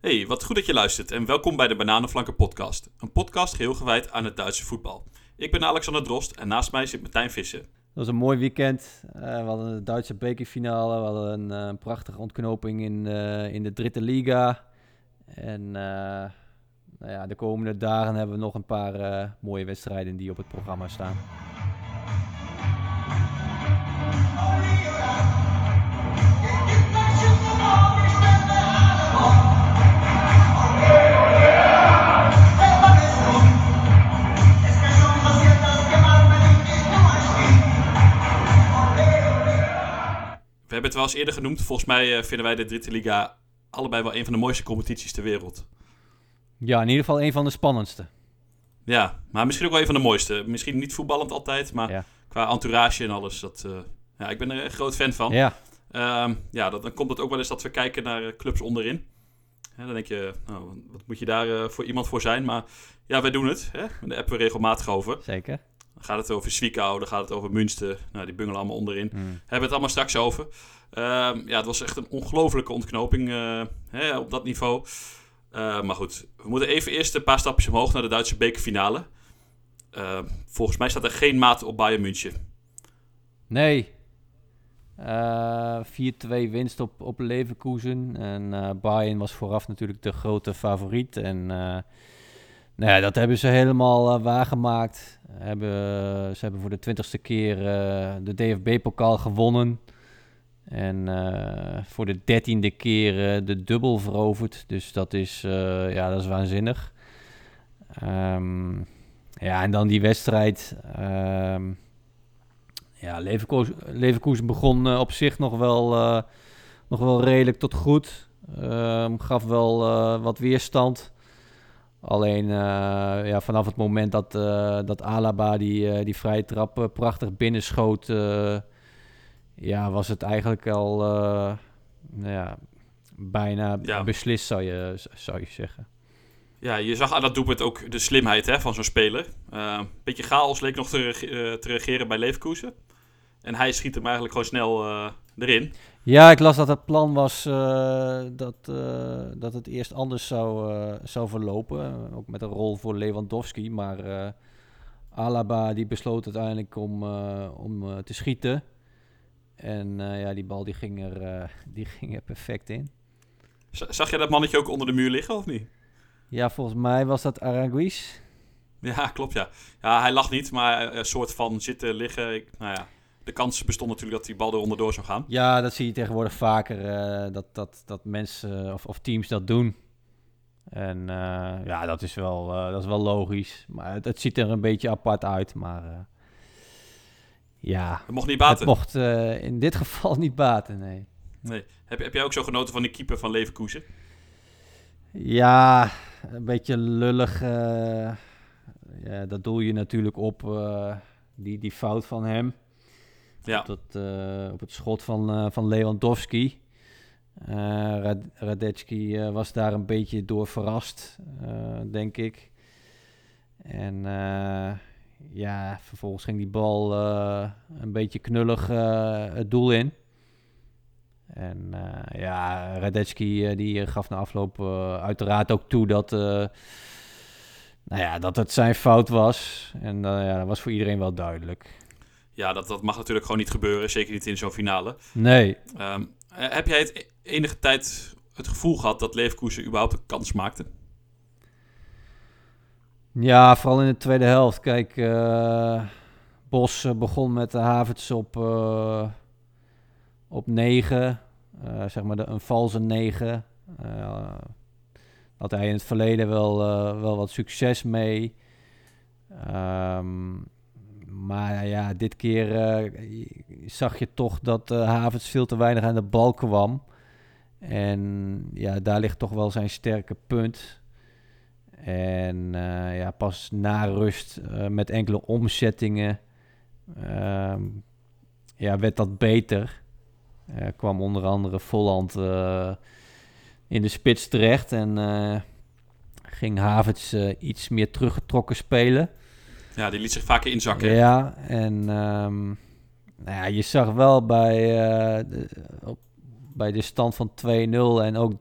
Hey, wat goed dat je luistert en welkom bij de Bananenflanken podcast. Een podcast geheel gewijd aan het Duitse voetbal. Ik ben Alexander Drost en naast mij zit Martijn Visser. Dat was een mooi weekend. Uh, we hadden de Duitse bekerfinale. We hadden een uh, prachtige ontknoping in, uh, in de Dritte Liga. En nou ja, de komende dagen hebben we nog een paar mooie wedstrijden die op het programma staan. Hebben het wel eens eerder genoemd. Volgens mij uh, vinden wij de Dritte Liga allebei wel een van de mooiste competities ter wereld. Ja, in ieder geval een van de spannendste. Ja, maar misschien ook wel een van de mooiste. Misschien niet voetballend altijd, maar ja. qua entourage en alles. Dat, uh, ja, ik ben er een groot fan van. Ja. Um, ja, dat, dan komt het ook wel eens dat we kijken naar uh, clubs onderin. Dan denk je, nou, wat moet je daar uh, voor iemand voor zijn? Maar ja, wij doen het. Hè? Daar appen we regelmatig over. Zeker. Dan gaat het over Zwickau, dan gaat het over Münster. Nou, die bungelen allemaal onderin. Mm. Hebben we het allemaal straks over. Um, ja, het was echt een ongelofelijke ontknoping uh, hè, op dat niveau. Uh, maar goed, we moeten even eerst een paar stapjes omhoog naar de Duitse bekerfinale. Uh, volgens mij staat er geen maat op Bayern München. Nee. 4-2 winst op, op Leverkusen. En Bayern was vooraf natuurlijk de grote favoriet. En nou ja, dat hebben ze helemaal waargemaakt. Hebben, ze hebben voor de twintigste keer de DFB-pokaal gewonnen. En uh, voor de dertiende keer uh, de dubbel veroverd. Dus dat is, ja, dat is waanzinnig. Um, ja, en dan die wedstrijd. Um, ja, Leverkusen, Leverkusen begon op zich nog wel, nog wel redelijk tot goed. Um, gaf wel wat weerstand. Alleen ja, vanaf het moment dat, dat Alaba die, die vrije trap prachtig binnenschoot ja, was het eigenlijk al nou ja, bijna ja. beslist, zou je, zou je zeggen. Ja, je zag aan dat doelpunt ook de slimheid hè, van zo'n speler. Uh, een beetje chaos leek nog te, reg te regeren bij Leverkusen. En hij schiet hem eigenlijk gewoon snel uh, erin. Ja, ik las dat het plan was dat, dat het eerst anders zou, zou verlopen. Ook met een rol voor Lewandowski. Maar Alaba die besloot uiteindelijk om, om te schieten. En ja, die bal die ging, er, die ging er perfect in. Zag je dat mannetje ook onder de muur liggen of niet? Ja, volgens mij was dat Araguis. Ja, klopt ja. Ja, hij lag niet, maar een soort van zitten liggen. Ik, nou ja, de kans bestond natuurlijk dat die bal er onderdoor zou gaan. Ja, dat zie je tegenwoordig vaker. Uh, dat, dat, dat mensen of, of teams dat doen. En ja, dat is, wel, dat is wel logisch. Maar het, het, ziet er een beetje apart uit. Maar ja, het mocht niet baten. Het mocht in dit geval niet baten, nee. nee. Heb, heb jij ook zo genoten van die keeper van Leverkusen? Ja, een beetje lullig. Ja, dat doel je natuurlijk op die, die fout van hem. Ja. Op, dat, op het schot van, van Lewandowski. Rad Radetski was daar een beetje door verrast, denk ik. En ja, vervolgens ging die bal uh, een beetje knullig uh, het doel in. En uh, ja, Radetski die gaf na afloop uiteraard ook toe dat, nou ja, dat het zijn fout was. En ja, dat was voor iedereen wel duidelijk. Ja, dat, dat mag natuurlijk gewoon niet gebeuren. Zeker niet in zo'n finale. Nee. Um, heb jij het enige tijd het gevoel gehad dat Leverkusen überhaupt een kans maakte? Ja, vooral in de tweede helft. Kijk, uh, Bos uh, begon met de Havertz op, uh, op 9. zeg maar de, een valse 9. had hij in het verleden wel, wel wat succes mee. Um, maar ja, dit keer zag je toch dat Havertz veel te weinig aan de bal kwam. En ja, daar ligt toch wel zijn sterke punt. En uh, ja, pas na rust uh, met enkele omzettingen uh, ja, werd dat beter. kwam onder andere Volland in de spits terecht en ging Havertz iets meer teruggetrokken spelen. Ja, die liet zich vaker inzakken. Ja, en um, nou ja, je zag wel bij, de, op, bij de stand van 2-0 en ook 3-1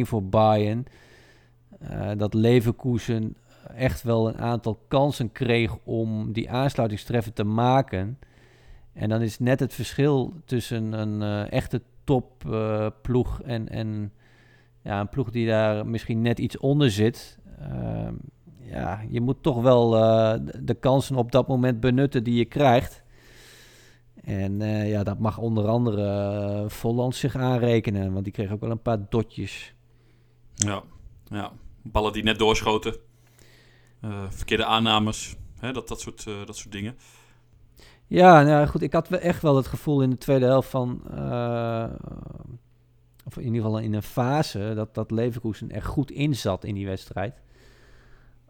voor Bayern, uh, dat Leverkusen echt wel een aantal kansen kreeg om die aansluitingstreffer te maken. En dan is net het verschil tussen een uh, echte topploeg uh, en, en ja, een ploeg die daar misschien net iets onder zit. Ja, je moet toch wel uh, de kansen op dat moment benutten die je krijgt. En uh, ja, dat mag onder andere uh, Volland zich aanrekenen, want die kreeg ook wel een paar dotjes. Ja, ja. ballen die net doorschoten. verkeerde aannames, hè, dat, dat, soort, dat soort dingen. Ja, nou goed, ik had echt wel het gevoel in de tweede helft van... of in ieder geval in een fase, dat, dat Leverkusen er goed in zat in die wedstrijd.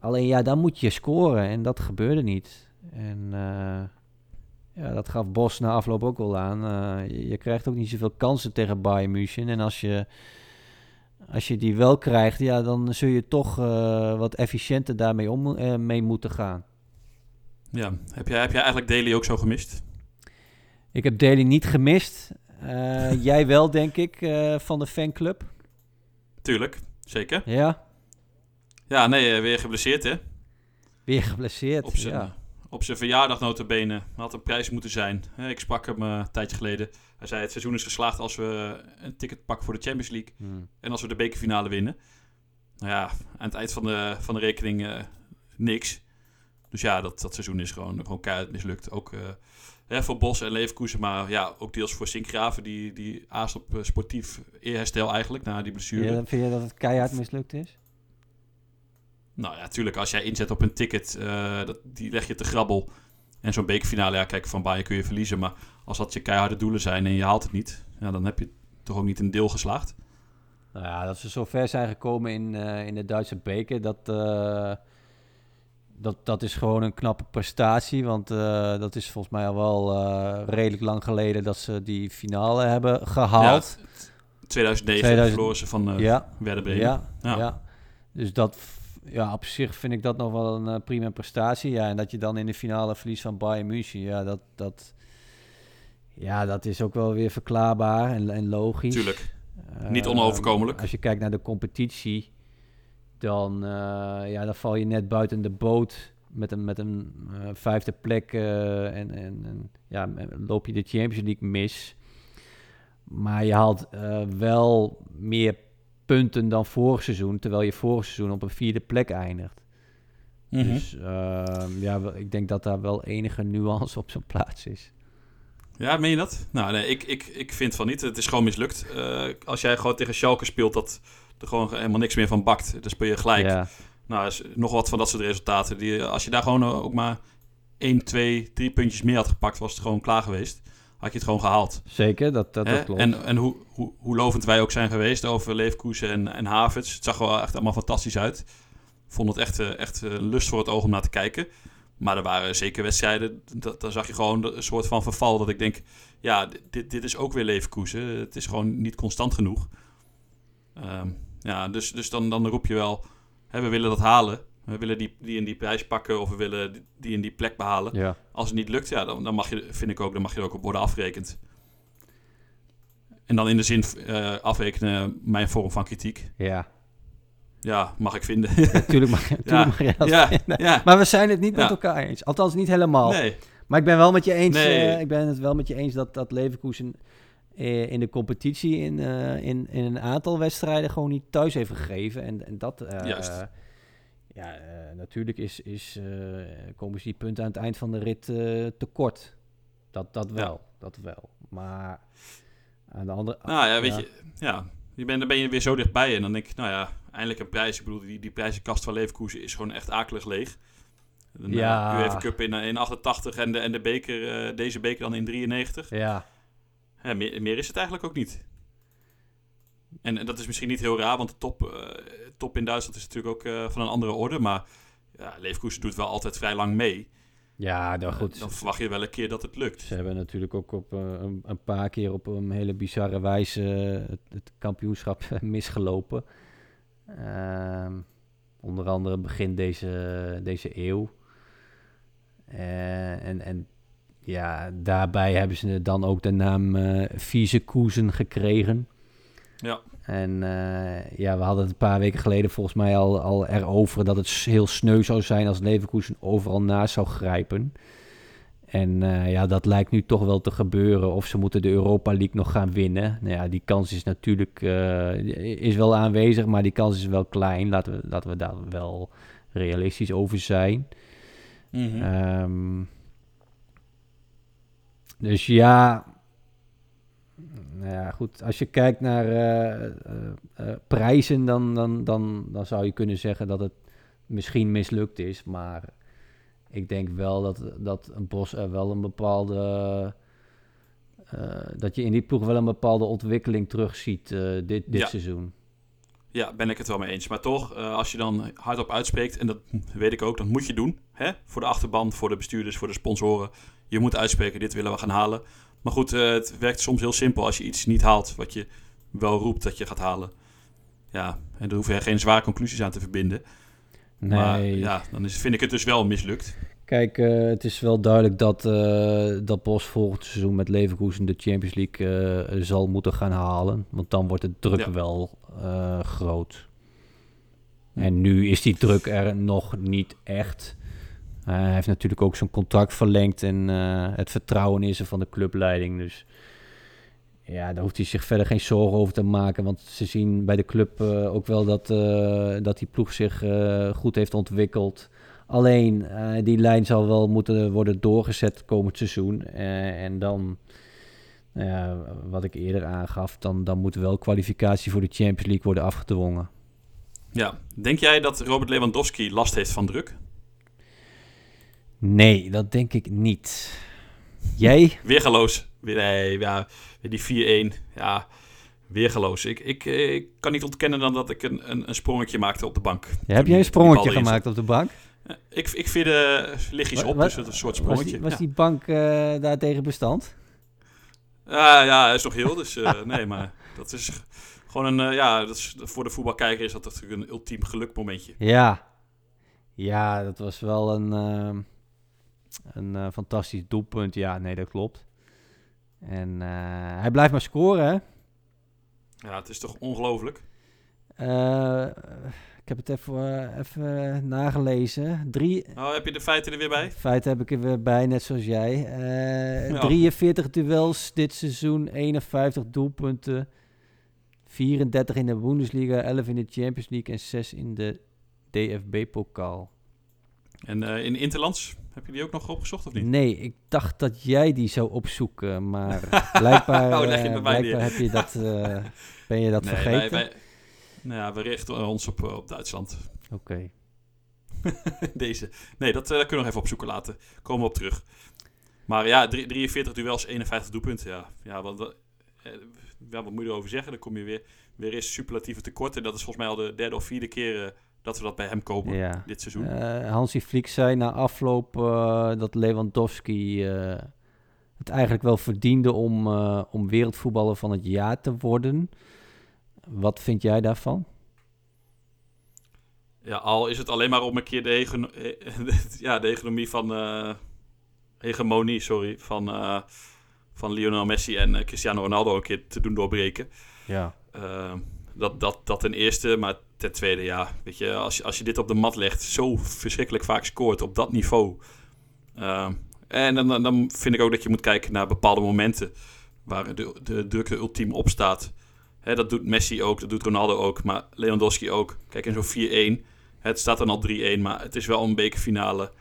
Alleen ja, dan moet je scoren en dat gebeurde niet. En uh, ja, dat gaf Bos na afloop ook wel aan. Uh, je, je, krijgt ook niet zoveel kansen tegen Bayern München. En als je, als je die wel krijgt, ja, dan zul je toch uh, wat efficiënter daarmee om mee moeten gaan. Ja, heb jij, heb jij eigenlijk Daly ook zo gemist? Ik heb Daly niet gemist. jij wel, denk ik, van de fanclub. Tuurlijk, zeker. Ja. Ja, nee, weer geblesseerd, hè? Weer geblesseerd, op zijn, ja. Op zijn verjaardag notabene. Had een prijs moeten zijn. Ik sprak hem uh, een tijdje geleden. Hij zei, het seizoen is geslaagd als we een ticket pakken voor de Champions League. Hmm. En als we de bekerfinale winnen. Nou ja, aan het eind van de, van de rekening uh, niks. Dus ja, dat, dat seizoen is gewoon, gewoon keihard mislukt. Ook uh, hè, voor Bos en Leverkusen, maar ja, ook deels voor Sinkgraven. Die, die aast op sportief eerherstel eigenlijk, na die blessure. Ja, vind je dat het keihard mislukt is? Nou ja, natuurlijk, als jij inzet op een ticket, uh, dat, die leg je te grabbel. En zo'n bekerfinale, ja, kijk, van Bayern kun je verliezen. Maar als dat je keiharde doelen zijn en je haalt het niet, ja, dan heb je toch ook niet een deel geslaagd. Nou ja, dat ze zo ver zijn gekomen in, uh, in de Duitse beker, dat, uh, dat, dat is gewoon een knappe prestatie. Want dat is volgens mij al wel redelijk lang geleden dat ze die finale hebben gehaald. Ja, 2009 2000... verloren ze van ja, Werder Bremen. Ja, ja. ja, dus dat ja, op zich vind ik dat nog wel een uh, prima prestatie. Ja, en dat je dan in de finale verliest van Bayern München, ja, dat, dat, ja, dat is ook wel weer verklaarbaar en, en logisch. Tuurlijk. Niet onoverkomelijk. Als je kijkt naar de competitie, dan, uh, ja, dan val je net buiten de boot met een, met een vijfde plek en, en, en, ja, loop je de Champions League mis. Maar je haalt wel meer punten dan vorig seizoen, terwijl je vorig seizoen op een vierde plek eindigt. Mm -hmm. Dus uh, ja, ik denk dat daar wel enige nuance op zijn plaats is. Ja, meen je dat? Nou, nee, ik, ik, ik vind van niet. Het is gewoon mislukt. Uh, als jij gewoon tegen Schalke speelt, dat er gewoon helemaal niks meer van bakt. Dan speel je gelijk. Ja. Nou, is nog wat van dat soort resultaten. Die, als je daar gewoon ook maar 1, 2, 3 puntjes meer had gepakt, was het gewoon klaar geweest had je het gewoon gehaald. Zeker, dat, dat, dat klopt. En, en hoe, hoe, hoe lovend wij ook zijn geweest over Leverkusen en, en Havertz. Het zag er wel echt allemaal fantastisch uit. Vond het echt, eh, echt eh, lust voor het oog om naar te kijken. Maar er waren zeker wedstrijden, dat, daar zag je gewoon een soort van verval. Dat ik denk, ja, dit, dit is ook weer Leverkusen. Het is gewoon niet constant genoeg. Um, ja, dus, dus dan, dan roep je wel, hè, we willen dat halen. We willen die, die in die prijs pakken of we willen die in die plek behalen. Ja. Als het niet lukt, ja, dan, dan mag je, vind ik ook, dan mag je er ook op worden afgerekend. En dan in de zin uh, afrekenen mijn vorm van kritiek. Ja. Ja, mag ik vinden. Natuurlijk mag, ja, mag je ja, ja, Maar we zijn het niet met elkaar eens. Althans, niet helemaal. Nee. Maar ik ben wel met je eens. Nee. Uh, ik ben het wel met je eens dat, dat Leverkusen uh, in de competitie in, in, in een aantal wedstrijden gewoon niet thuis heeft gegeven. En, en dat. Juist ja, uh, natuurlijk is, is, uh, komen ze die punten aan het eind van de rit uh, tekort. Dat, dat wel, ja. dat wel. Maar aan de andere... Nou ja, weet je, ja, je bent, dan ben je weer zo dichtbij en dan denk ik, nou ja, eindelijk een prijs. Ik bedoel, die, die prijzenkast van Leverkusen is gewoon echt akelig leeg. De ja. UEFA Cup in, in 88 en de, en de beker, deze beker dan in 93. Ja. ja meer, meer is het eigenlijk ook niet. En, en, dat is misschien niet heel raar, want de top, uh, top in Duitsland is natuurlijk ook uh, van een andere orde. Maar ja, Leverkusen doet wel altijd vrij lang mee. Ja, nou goed. Uh, dan verwacht je wel een keer dat het lukt. Ze hebben natuurlijk ook op een, een, paar keer op een hele bizarre wijze het, het kampioenschap misgelopen. Ehm, onder andere begin deze, deze eeuw. en, en ja, daarbij hebben ze dan ook de naam uh, Vieze Koezen gekregen. Ja. En eh, ja, we hadden het een paar weken geleden volgens mij al, al erover dat het heel sneu zou zijn als Leverkusen overal naast zou grijpen. En eh, ja, dat lijkt nu toch wel te gebeuren. Of ze moeten de Europa League nog gaan winnen. Nou ja, die kans is natuurlijk eh, is wel aanwezig, maar die kans is wel klein. Laten we, laten we daar wel realistisch over zijn. Mhm. Ehm, dus ja, nou ja, goed. Als je kijkt naar eh, eh, eh, prijzen, dan, dan, dan, dan zou je kunnen zeggen dat het misschien mislukt is. Maar ik denk wel dat, dat een Bos er wel een bepaalde. dat je in die ploeg wel een bepaalde ontwikkeling terugziet eh dit, dit Ja. seizoen. Ja, ben ik het wel mee eens. Maar toch, als je dan hardop uitspreekt, en dat weet ik ook, dat moet je doen. Hè? Voor de achterban, voor de bestuurders, voor de sponsoren. Je moet uitspreken, dit willen we gaan halen. Maar goed, eh, het werkt soms heel simpel als je iets niet haalt wat je wel roept dat je gaat halen. Ja, en daar hoef je geen zware conclusies aan te verbinden. Nee, Maar ja, dan is, vind ik het dus wel mislukt. Kijk, eh, het is wel duidelijk dat, eh, dat Bos volgend seizoen met Leverkusen de Champions League zal moeten gaan halen. Want dan wordt de druk Ja. wel groot. En nu is die druk er nog niet echt. Eh, hij heeft natuurlijk ook zijn contract verlengd en eh, het vertrouwen is er van de clubleiding. Dus ja, daar hoeft hij zich verder geen zorgen over te maken. Want ze zien bij de club eh, ook wel dat, dat die ploeg zich goed heeft ontwikkeld. Alleen, die lijn zal wel moeten worden doorgezet komend seizoen. En dan, nou wat ik eerder aangaf, dan, dan moet wel kwalificatie voor de Champions League worden afgedwongen. Ja, denk jij dat Robert Lewandowski last heeft van druk? Nee, dat denk ik niet. Jij? Weergaloos. Weer, nee, ja, die 4-1. Ja, weergaloos. Ik, ik, eh, ik kan niet ontkennen dan dat ik een, een, een sprongetje maakte op de bank. Ja, heb jij een sprongetje gemaakt op de bank? Ja, Ik, ik vind de lichtjes op, Wa- dus het een soort Was sprongetje. die, was ja. die bank eh daartegen bestand? Ja, ja, hij is nog heel, dus eh, nee, maar dat is gewoon een, eh, ja, dat is, voor de voetbalkijker is dat natuurlijk een ultiem gelukmomentje. Ja. Ja, dat was wel een, ehm, een eh, fantastisch doelpunt. Ja, nee, dat klopt. En eh, hij blijft maar scoren, hè? Ja, het is toch ongelooflijk. Eh, ik heb het even, even nagelezen. Drie, Nou, heb je de feiten er weer bij? Feit heb ik er weer bij, net zoals jij. Ja. 43 duels dit seizoen, 51 doelpunten. 34 in de Bundesliga, 11 in de Champions League en 6 in de DFB-pokaal. En in Interlands, heb je die ook nog opgezocht of niet? Nee, ik dacht dat jij die zou opzoeken, maar blijkbaar, Oh, leg je eh, bij mij blijkbaar heb je dat, eh, ben je dat nee, vergeten. Wij, wij, nou ja, we richten ons op, eh, op Duitsland. Oké. Deze. Nee, dat eh, kunnen we nog even opzoeken laten. Komen we op terug. Maar ja, drie- 43 duels, 51 doelpunten. Ja, ja, wat, wat- ja, wat moet je erover zeggen? Dan kom je weer, weer eens superlatieve tekort. En dat is volgens mij al de derde of vierde keer dat we dat bij hem kopen Ja. dit seizoen. Eh, Hansi Flick zei na afloop eh, dat Lewandowski eh, het eigenlijk wel verdiende om, om wereldvoetballer van het jaar te worden. Wat vind jij daarvan? Ja, al is het alleen maar om een keer de, ja, de economie van... hegemonie, sorry, van, van Lionel Messi en Cristiano Ronaldo een keer te doen doorbreken. Ja. Uh, dat, dat, dat ten eerste, maar ten tweede, ja, weet je, als je, als je dit op de mat legt, zo verschrikkelijk vaak scoort op dat niveau. Uh, en dan, dan, vind ik ook dat je moet kijken naar bepaalde momenten waar de, de druk er ultiem op staat. Dat doet Messi ook, dat doet Ronaldo ook, maar Lewandowski ook. Kijk, in zo'n 4-1, het staat dan al 3-1, maar het is wel een bekerfinale.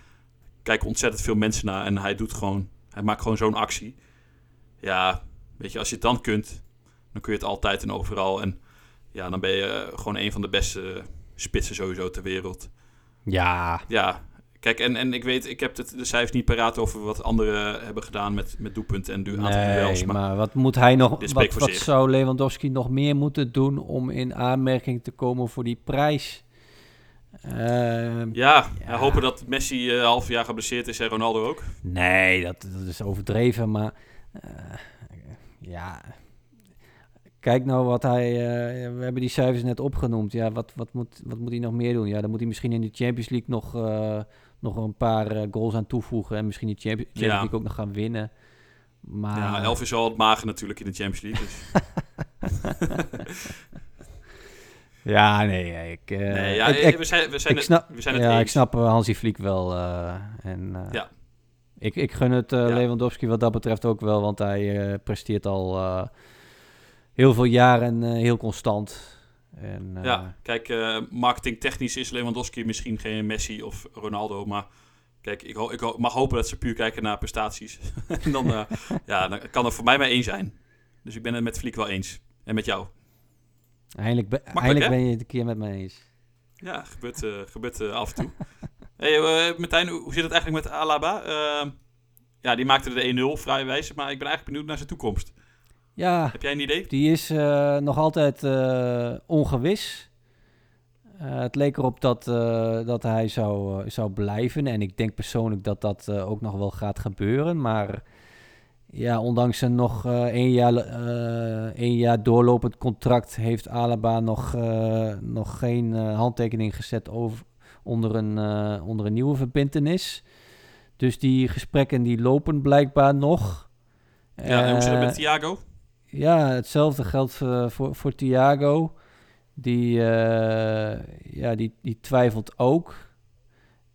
Kijken ontzettend veel mensen naar en hij doet gewoon, hij maakt gewoon zo'n actie. Ja, weet je, als je het dan kunt, dan kun je het altijd en overal. En ja, dan ben je eh, gewoon een van de beste spitsen sowieso ter wereld. Ja. Ja, kijk, en, en ik weet, ik heb het, de cijfers niet paraat over wat anderen hebben gedaan met, met doelpunten en du aantal duels. maar, Maar, wat moet hij nog? dit Wat, wat zou Lewandowski nog meer moeten doen om in aanmerking te komen voor die prijs? Ehm, ja, Ja. hopen dat Messi eh, een half jaar geblesseerd is en Ronaldo ook. Nee, dat, dat is overdreven, maar eh, ja. Kijk nou wat hij. eh, we hebben die cijfers net opgenoemd. Ja, wat, wat, moet, wat moet hij nog meer doen? Ja, dan moet hij misschien in de Champions League nog, eh, nog een paar eh, goals aan toevoegen. En misschien die Champions, Champions Ja. League ook nog gaan winnen. Maar Ja, elf is al het mager natuurlijk in de Champions League. Dus. ja, nee, ik, nee, ja, ik, we zijn, we zijn, ik snap, het, we zijn het ja, eens. ik snap Hansi Vliek wel. en, ja. ik, ik gun het. Lewandowski wat dat betreft ook wel, want hij presteert al heel veel jaren heel constant. En, ja, kijk, uh, marketingtechnisch is Lewandowski misschien geen Messi of Ronaldo, maar kijk, ik, ho ik mag hopen dat ze puur kijken naar prestaties. en dan, uh, ja, dan kan er voor mij maar één zijn. Dus ik ben het met Vliek wel eens. En met jou. Eindelijk, be eindelijk ben je het een keer met me eens. Ja, gebeurt, uh, gebeurt af en toe. hey, Martijn, hoe zit het eigenlijk met Alaba? Ja, die maakte de 1-0 vrij wijze, maar ik ben eigenlijk benieuwd naar zijn toekomst. Ja, Heb jij een idee? Die is uh, nog altijd uh, ongewis. Uh, het leek erop dat, dat hij zou, zou blijven. En ik denk persoonlijk dat dat ook nog wel gaat gebeuren. Maar ja, ondanks een nog één, jaar, één jaar doorlopend contract... heeft Alaba nog, nog geen handtekening gezet over, onder, een, onder een nieuwe verbintenis. Dus die gesprekken die lopen blijkbaar nog. Ja, en hoe zit het met Thiago? Ja, hetzelfde geldt voor, voor, voor Thiago. Die, uh, ja, die, die twijfelt ook.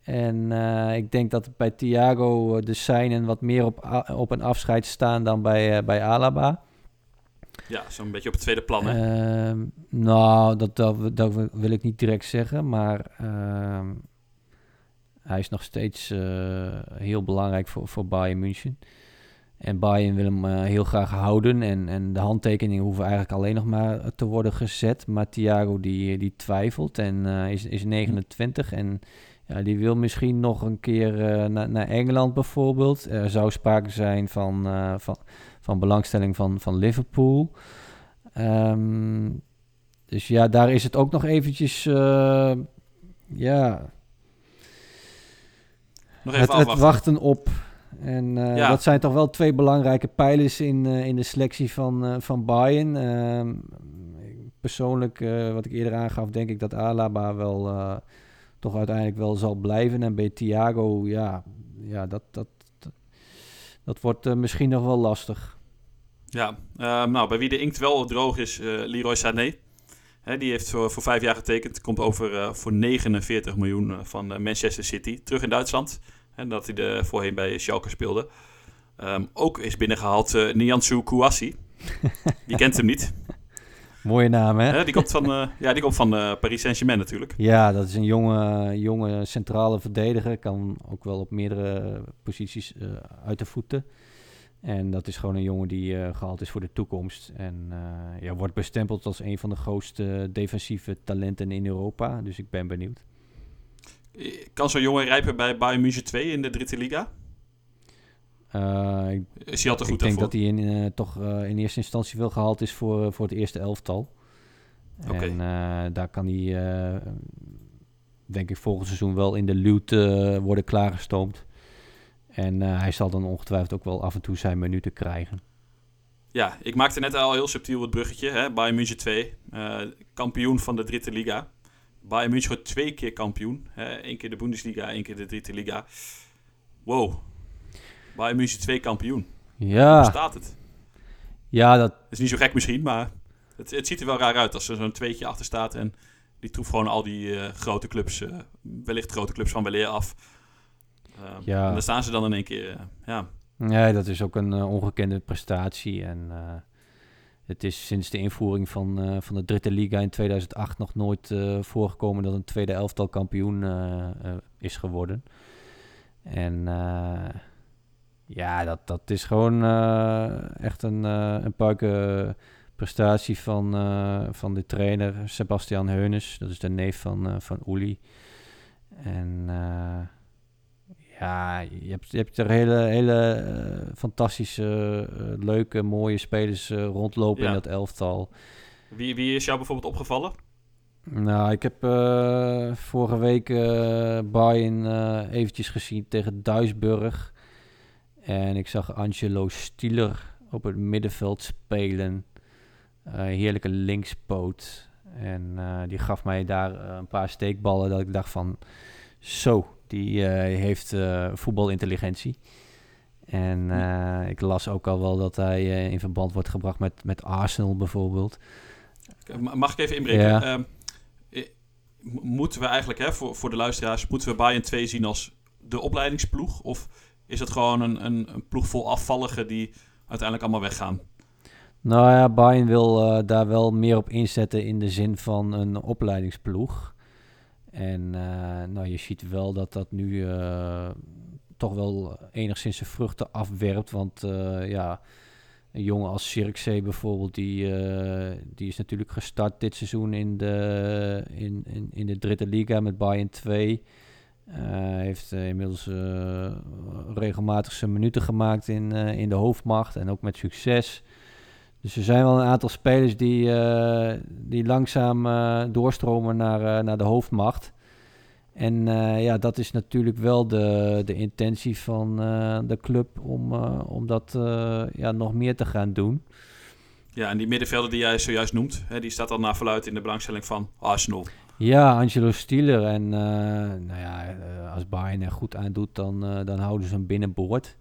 En uh, ik denk dat bij Thiago de seinen wat meer op, op een afscheid staan dan bij, bij Alaba. Ja, zo'n beetje op het tweede plan, hè? Ehm, nou, dat, dat, dat, wil ik niet direct zeggen, maar ehm, hij is nog steeds heel belangrijk voor, voor Bayern München. En Bayern wil hem uh, heel graag houden. En, en de handtekeningen hoeven eigenlijk alleen nog maar te worden gezet. Maar Thiago die, die twijfelt en uh, is, is 29. En ja, die wil misschien nog een keer uh, na, naar Engeland bijvoorbeeld. Er zou sprake zijn van, van, van belangstelling van, van Liverpool. Um, dus ja, daar is het ook nog eventjes... ja... Nog even het, het wachten op en uh, Ja. dat zijn toch wel twee belangrijke pijlers in, uh, in de selectie van, uh, van Bayern. Ehm, persoonlijk, wat ik eerder aangaf, denk ik dat Alaba wel toch uiteindelijk wel zal blijven. En bij Thiago, ja, ja dat, dat, dat, dat wordt misschien nog wel lastig. Ja, ehm, nou, bij wie de inkt wel droog is, Leroy Sané. Hè, die heeft voor, voor vijf jaar getekend. Komt over voor 49 miljoen van Manchester City. Terug in Duitsland. En dat hij er voorheen bij Schalke speelde. Um, ook is binnengehaald uh, Niansu Kouassi. Je kent hem niet. Mooie naam, hè? Die komt van, uh, ja, die komt van Paris Saint-Germain natuurlijk. Ja, dat is een jonge, jonge centrale verdediger. Kan ook wel op meerdere posities uit de voeten. En dat is gewoon een jongen die gehaald is voor de toekomst. En ja, wordt bestempeld als een van de grootste defensieve talenten in Europa. Dus ik ben benieuwd. Kan zo'n jongen rijpen bij Bayern München 2 in de Dritte Liga? Uh, ik, is hij al te goed Ik denk dat hij in, uh, toch uh, in eerste instantie wel gehaald is voor, voor het eerste elftal. Okay. En daar kan hij, denk ik, volgend seizoen wel in de luwt worden klaargestoomd. En hij zal dan ongetwijfeld ook wel af en toe zijn minuten krijgen. Ja, ik maakte net al heel subtiel het bruggetje. Hè? Bayern München 2, kampioen van de Dritte Liga. Bayern München wordt twee keer kampioen. Eén keer de Bundesliga, één keer de Dritte Liga. Wow. Bayern München twee kampioen. Ja. Hoe staat het? Ja, dat... is niet zo gek misschien, maar het, het ziet er wel raar uit als er zo'n tweetje achter staat. En die troeft gewoon al die uh, grote clubs, uh, wellicht grote clubs van weleer af. Uh, ja. En dan staan ze dan in één keer, ja. Nee, dat is ook een ongekende prestatie. En het is sinds de invoering van, uh, van de Dritte Liga in 2008 nog nooit uh, voorgekomen dat een tweede elftal kampioen uh, is geworden. En ja, dat, dat is gewoon echt een, een prestatie van, van de trainer Sebastian Heunes. Dat is de neef van, van Uli. En ja, je hebt, je hebt er hele, hele uh, fantastische, uh, leuke, mooie spelers uh, rondlopen Ja. in dat elftal. Wie, wie is jou bijvoorbeeld opgevallen? Nou, ik heb vorige week Bayern eventjes gezien tegen Duisburg. En ik zag Angelo Stieler op het middenveld spelen. heerlijke linkspoot. En die gaf mij daar een paar steekballen dat ik dacht van... Zo, die uh, heeft uh, voetbalintelligentie. En uh, ik las ook al wel dat hij uh, in verband wordt gebracht met, met Arsenal bijvoorbeeld. Mag ik even inbreken? Ja. Um, moeten we eigenlijk, hè, voor, voor de luisteraars, moeten we Bayern 2 zien als de opleidingsploeg? Of is het gewoon een, een, een ploeg vol afvalligen die uiteindelijk allemaal weggaan? Nou ja, Bayern wil uh, daar wel meer op inzetten in de zin van een opleidingsploeg. En uh, nou, je ziet wel dat dat nu uh, toch wel enigszins zijn vruchten afwerpt. Want ja, een jongen als Cirkzee bijvoorbeeld, die, die is natuurlijk gestart dit seizoen in de, in, in, de Dritte Liga met Bayern 2. Hij heeft inmiddels regelmatig zijn minuten gemaakt in, in de hoofdmacht en ook met succes. Dus er zijn wel een aantal spelers die, uh, die langzaam uh, doorstromen naar, uh, naar de hoofdmacht. En ja, dat is natuurlijk wel de, de intentie van de club om, om dat ja, nog meer te gaan doen. Ja, en die middenvelder die jij zojuist noemt, hè, die staat al naar verluid in de belangstelling van Arsenal. Ja, Angelo Stieler. En nou ja, als Bayern er goed aan doet, dan, dan houden ze hem binnenboord.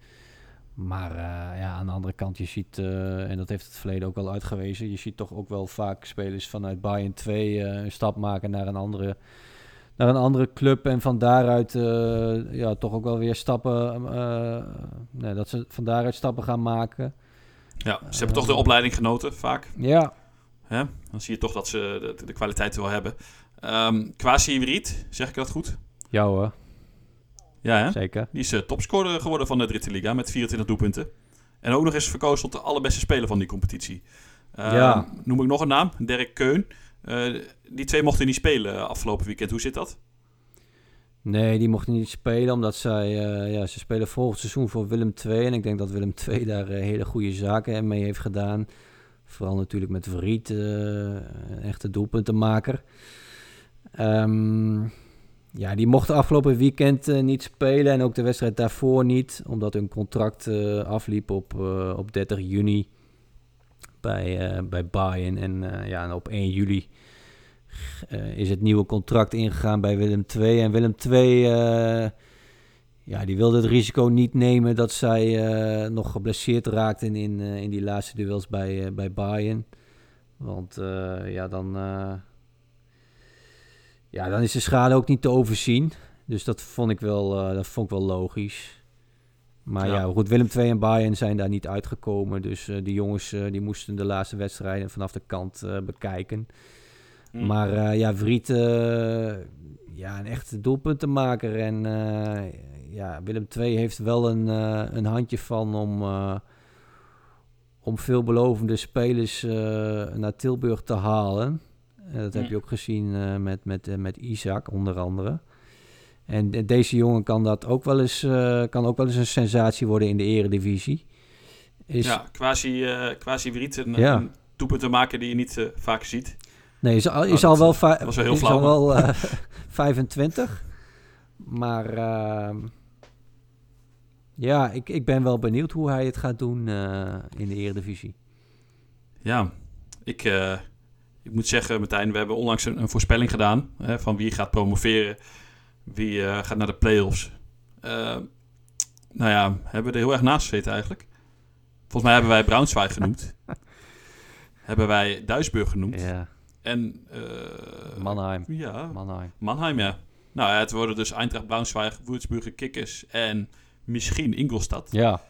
Maar uh, ja, aan de andere kant, je ziet, uh, en dat heeft het verleden ook al uitgewezen, je ziet toch ook wel vaak spelers vanuit Bayern 2 uh, een stap maken naar een andere, naar een andere club. En van daaruit ja, toch ook wel weer stappen, nee, dat ze van daaruit stappen gaan maken. Ja, ze hebben toch de opleiding genoten, vaak. Ja. Hè? Dan zie je toch dat ze de, de kwaliteit wel hebben. Um, Kwasi Hybrid, zeg ik dat goed? Ja hoor. Ja, hè? Zeker. Die is uh, topscorer geworden van de Dritte Liga met 24 doelpunten. En ook nog eens verkozen tot de allerbeste speler van die competitie. Uh, ja. Noem ik nog een naam, Dirk Keun. Uh, die twee mochten niet spelen afgelopen weekend. Hoe zit dat? Nee, die mochten niet spelen omdat zij, ja, ze spelen volgend seizoen voor Willem II. En ik denk dat Willem II daar hele goede zaken mee heeft gedaan. Vooral natuurlijk met Vriet, een echte doelpuntenmaker. Um, ja, die mochten afgelopen weekend uh, niet spelen en ook de wedstrijd daarvoor niet, omdat hun contract uh, afliep op, uh, op 30 juni bij, bij Bayern. En ja, op 1 juli is het nieuwe contract ingegaan bij Willem II. En Willem II, ja, die wilde het risico niet nemen dat zij nog geblesseerd raakten in, in die laatste duels bij, bij Bayern. Want ja, dan ja, dan is de schade ook niet te overzien. Dus dat vond ik wel, uh, dat vond ik wel logisch. Maar ja, ja goed, Willem II en Bayern zijn daar niet uitgekomen. Dus uh, die jongens uh, die moesten de laatste wedstrijden vanaf de kant bekijken. Mm. Maar ja, Vriet, ja, een echte doelpuntenmaker. En ja, Willem II heeft wel een, een handje van om, om veelbelovende spelers naar Tilburg te halen. Uh, dat heb mm. je ook gezien uh, met, met, uh, met Isaac onder andere. En deze jongen kan dat ook wel eens, kan ook wel eens een sensatie worden in de eredivisie. Is... Ja, quasi, quasi Vriet, een, ja. een doelpunt te maken die je niet vaak ziet. Nee, is al, is oh, al wel, was wel, heel flauw, al wel 25. Maar ehm, ja, ik, ik ben wel benieuwd hoe hij het gaat doen in de eredivisie. Ja, ik ik moet zeggen, Martijn, we hebben onlangs een, een voorspelling gedaan hè, van wie gaat promoveren, wie uh, gaat naar de play-offs. Uh, nou ja, hebben we er heel erg naast gezeten eigenlijk. Volgens mij hebben wij Braunschweig genoemd. hebben wij Duisburg genoemd. Ja. En... Uh, Mannheim. Ja. Mannheim. Mannheim, ja. Nou ja, het worden dus Eintracht, Braunschweig, Würzburger Kickers en misschien Ingolstadt. Ja.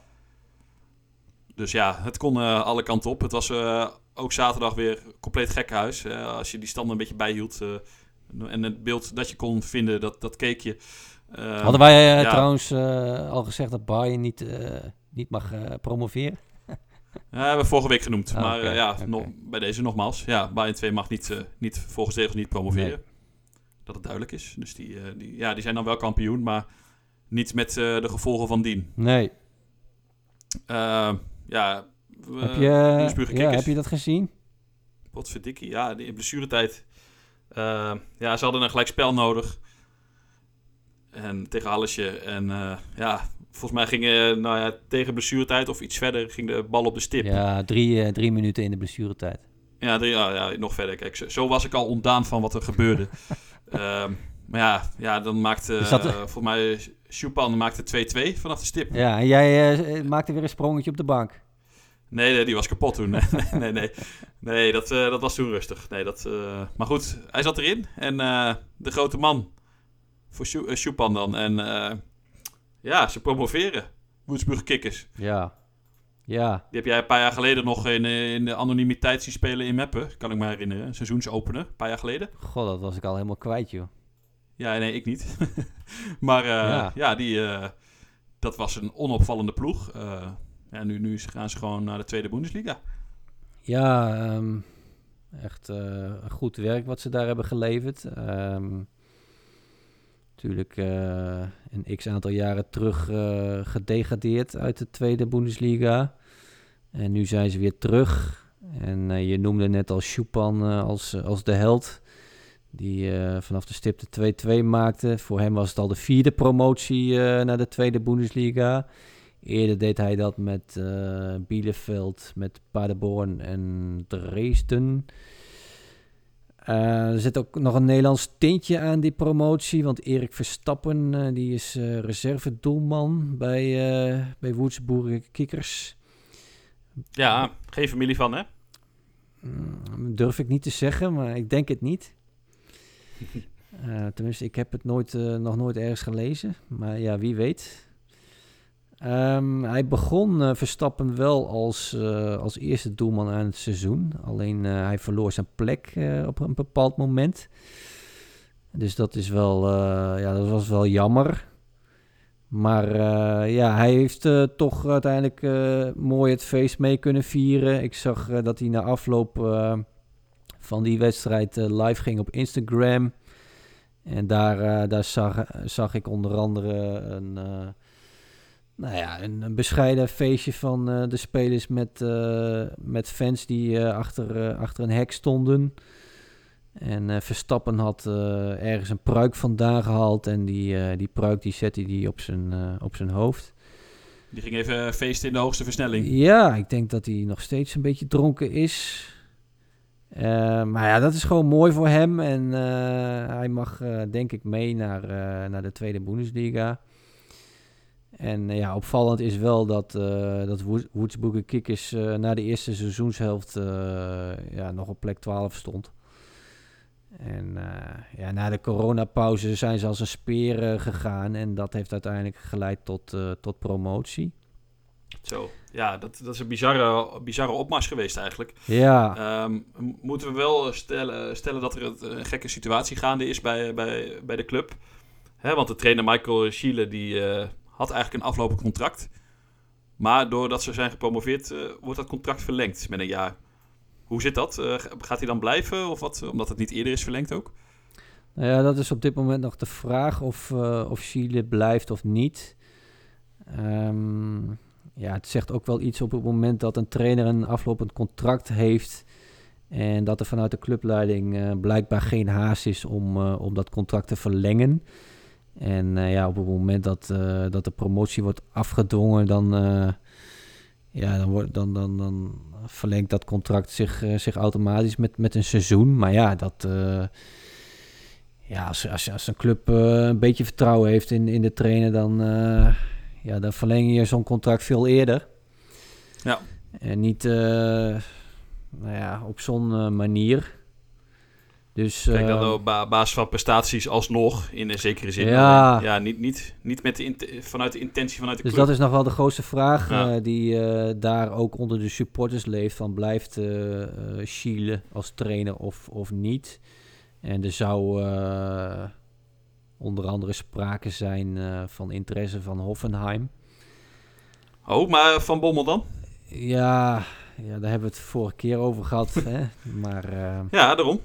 Dus ja, het kon alle kanten op. Het was ook zaterdag weer compleet gekhuis. Uh, als je die stand een beetje bijhield. Uh, en het beeld dat je kon vinden, dat, dat keek je. Uh, Hadden wij ja. trouwens al gezegd dat Bayern niet, niet mag promoveren? Ja, hebben we vorige week genoemd. Ah, maar okay, ja, okay. Nog, bij deze nogmaals. Ja, Bayern 2 mag niet, niet volgens de regels niet promoveren. Nee. Dat het duidelijk is. Dus die, die, ja, die zijn dan wel kampioen, maar niet met de gevolgen van dien. Nee. ja, heb je, ja, heb je dat gezien? Wat verdikkie, ja, in blessuretijd. Uh, ja, ze hadden een gelijk spel nodig. En tegen Hallesje. En uh, ja, volgens mij ging nou ja, tegen blessuretijd of iets verder ging de bal op de stip. Ja, drie, drie minuten in de blessuretijd. Ja, drie, ja, ja, nog verder. Kijk, zo, zo, was ik al ontdaan van wat er gebeurde. uh, maar ja, ja, dan maakte dat- eh, volgens mij Schupan maakte 2-2 vanaf de stip. Ja, en jij eh, maakte weer een sprongetje op de bank. Nee, nee, die was kapot toen. nee, nee, nee. Nee, dat, eh, dat was toen rustig. Nee, dat, eh, maar goed, hij zat erin. En eh, de grote man voor Schu- Schupan dan. En ja, ze promoveren. Woensburg Kikkers. Ja. Ja. Die heb jij een paar jaar geleden nog in, in de anonimiteit zien spelen in Meppen. Kan ik me herinneren. Een seizoensopener, een paar jaar geleden. God, dat was ik al helemaal kwijt, joh. Ja, nee, ik niet. maar Ja. ja, die, dat was een onopvallende ploeg. Ja, nu, nu gaan ze gewoon naar de tweede Bundesliga. Ja, ehm, echt eh, goed werk wat ze daar hebben geleverd. Ehm, natuurlijk eh, een x aantal jaren terug eh, gedegradeerd uit de tweede Bundesliga. En nu zijn ze weer terug. En je noemde net al eh, als, als de held. Die vanaf de stip de 2-2 maakte. Voor hem was het al de vierde promotie naar de tweede Bundesliga. Eerder deed hij dat met eh, Bielefeld, met Paderborn en Dresden. Eh, er zit ook nog een Nederlands tintje aan die promotie. Want Erik Verstappen eh, die is reservedoelman bij, bij Woedsburger Kikkers. Ja, geen familie van, hè? Mm, durf ik niet te zeggen, maar ik denk het niet. Tenminste, ik heb het nooit, nog nooit ergens gelezen. Maar ja, wie weet. Ehm, hij begon eh, Verstappen wel als, eh, als eerste doelman aan het seizoen. Alleen eh, hij verloor zijn plek op een bepaald moment. Dus dat is wel, ja, dat was wel jammer. Maar ja, hij heeft toch uiteindelijk mooi het feest mee kunnen vieren. Ik zag dat hij na afloop van die wedstrijd live ging op Instagram. En daar, daar zag, zag ik onder andere een, nou ja, een, een bescheiden feestje van eh, de spelers met, eh, met fans die eh, achter, achter een hek stonden. En Verstappen had ergens een pruik vandaan gehaald. En die, die pruik die zette hij op zijn, op zijn hoofd. Die ging even feesten in de hoogste versnelling. Ja, ik denk dat hij nog steeds een beetje dronken is. Maar ja, dat is gewoon mooi voor hem. En hij mag, denk ik, mee naar, naar de tweede Bundesliga. En eh, ja, opvallend is wel dat, eh dat Woedsburger Kickers eh na de eerste seizoenshelft ja, nog op plek 12 stond. En ja, na de coronapauze zijn ze als een speer gegaan. En dat heeft uiteindelijk geleid tot, tot promotie. Zo, ja, dat, dat is een bizarre, bizarre opmars geweest eigenlijk. Ja, Ehm, moeten we wel stellen, stellen dat er een, gekke situatie gaande is bij, bij, bij de club. Hè, want de trainer Michael Schiele die had eigenlijk een aflopend contract. Maar doordat ze zijn gepromoveerd, eh, wordt dat contract verlengd met een jaar. Hoe zit dat? Eh, gaat hij dan blijven? Of wat? Omdat het niet eerder is verlengd ook? Nou ja, dat is op dit moment nog de vraag of, eh of Chile blijft of niet. Ehm, ja, het zegt ook wel iets op het moment dat een trainer een aflopend contract heeft. En dat er vanuit de clubleiding blijkbaar geen haast is om, om dat contract te verlengen. En eh, ja, op het moment dat, eh, dat de promotie wordt afgedwongen, dan, eh, ja, dan, wordt, dan, dan, dan verlengt dat contract zich, zich automatisch met, met een seizoen. Maar ja, dat. ja, als, als, als een club een beetje vertrouwen heeft in, in de trainer, dan, ja, dan verleng je zo'n contract veel eerder. Ja. En niet nou ja, op zo'n manier. Dus, Kijk dan op ba- basis van prestaties alsnog, in een zekere zin. Ja. Alleen, ja niet, niet, niet met de vanuit de intentie vanuit de Dus club. dat is nog wel de grootste vraag Ja. eh, die eh, daar ook onder de supporters leeft. Van blijft eh eh, Chile als trainer of, of niet? En er zou onder andere sprake zijn van interesse van Hoffenheim. Oh, maar Van Bommel dan? Ja, ja, daar hebben we het vorige keer over gehad. hè? Maar Ja, daarom.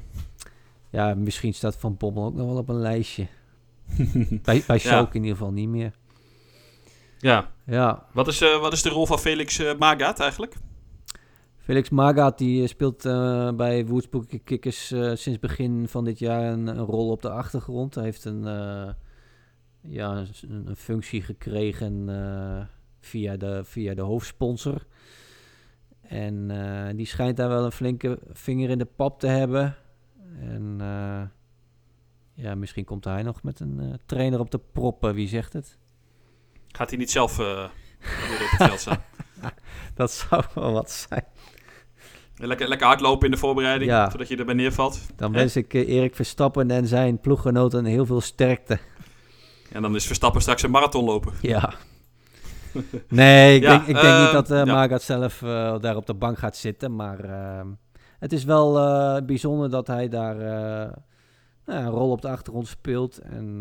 Ja, misschien staat Van Bommel ook nog wel op een lijstje. Bij, bij Schalke in ieder geval niet meer. Ja, Ja, wat is, eh, wat is de rol van Felix eh, Magaat eigenlijk? Felix Magaat die eh, speelt bij Woedsburger Kickers sinds begin van dit jaar een, een rol op de achtergrond. Hij heeft een, ja, een, een functie gekregen via, de, via de hoofdsponsor. En die schijnt daar wel een flinke vinger in de pap te hebben. En eh, ja, misschien komt hij nog met een uh, trainer op de proppen, wie zegt het? Gaat hij niet zelf uh, weer op het veld staan? dat zou wel wat zijn. Lekker, lekker hardlopen in de voorbereiding, ja. zodat je erbij neervalt. Dan wens ik uh, Erik Verstappen en zijn ploeggenoten heel veel sterkte. En dan is Verstappen straks een marathon lopen. Ja. Nee, ik, denk, ik denk niet dat uh, ja. zelf uh, daar op de bank gaat zitten. Maar uh, het is wel bijzonder dat hij daar nou, een rol op de achtergrond speelt. En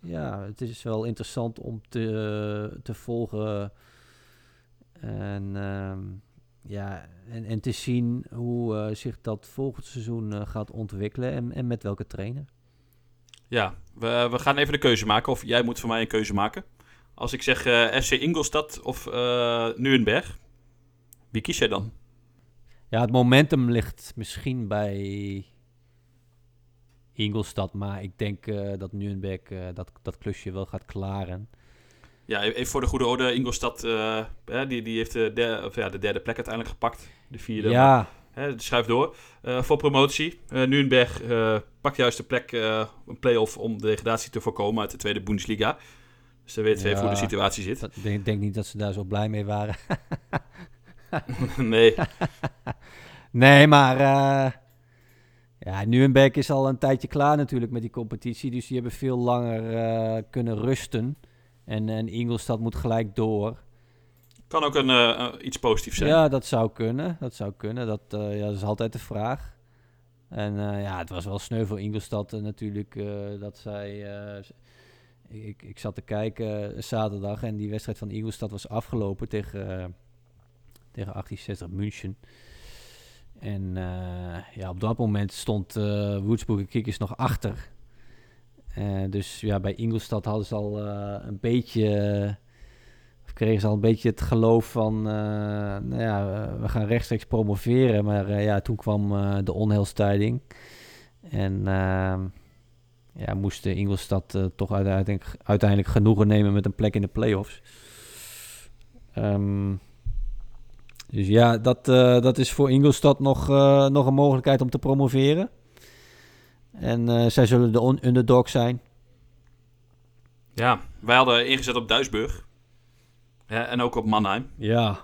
ja, het is wel interessant om te, te volgen. En, ehm, ja, en, en te zien hoe zich dat volgend seizoen gaat ontwikkelen. En, en met welke trainer. Ja, we, we gaan even de keuze maken. Of jij moet voor mij een keuze maken. Als ik zeg uh, FC Ingolstadt of Nuremberg, wie kies jij dan? Ja, het momentum ligt misschien bij Ingolstadt, maar ik denk uh, dat Nuremberg dat, dat klusje wel gaat klaren. Ja, even voor de goede orde, Ingolstadt die, die heeft de derde, of ja, de derde plek uiteindelijk gepakt. De vierde. Ja. Hè, schuif door. voor promotie. Nuremberg pakt juist de plek, een play-off om de degradatie te voorkomen uit de tweede Bundesliga. Dus dan weten we even hoe de situatie zit. Ik denk, denk, niet dat ze daar zo blij mee waren. nee. nee, maar uh, ja, Nuremberg is al een tijdje klaar natuurlijk met die competitie. Dus die hebben veel langer uh, kunnen rusten. En, en Ingolstadt moet gelijk door. Kan ook een, uh, iets positiefs zijn. Ja, dat zou kunnen. Dat zou kunnen. Dat, ja, dat is altijd de vraag. En ja, het was wel sneu voor Ingolstadt natuurlijk dat zij ik, ik zat te kijken eh, zaterdag en die wedstrijd van Ingolstadt was afgelopen tegen, tegen 1860 München. En uh, ja, op dat moment stond uh, Woedsburg Kickers nog achter. dus ja, bij Ingolstadt hadden ze al een beetje, kregen ze al een beetje het geloof van, nou ja, we gaan rechtstreeks promoveren. Maar ja, toen kwam de onheilstijding. En ehm, ja, moest Ingolstad toch uiteindelijk, uiteindelijk genoegen nemen met een plek in de playoffs. Um, dus ja, dat, uh, dat is voor Ingolstad nog, uh, nog een mogelijkheid om te promoveren. En zij zullen de underdog zijn. Ja, wij hadden ingezet op Duisburg. Ja, en ook op Mannheim. Ja.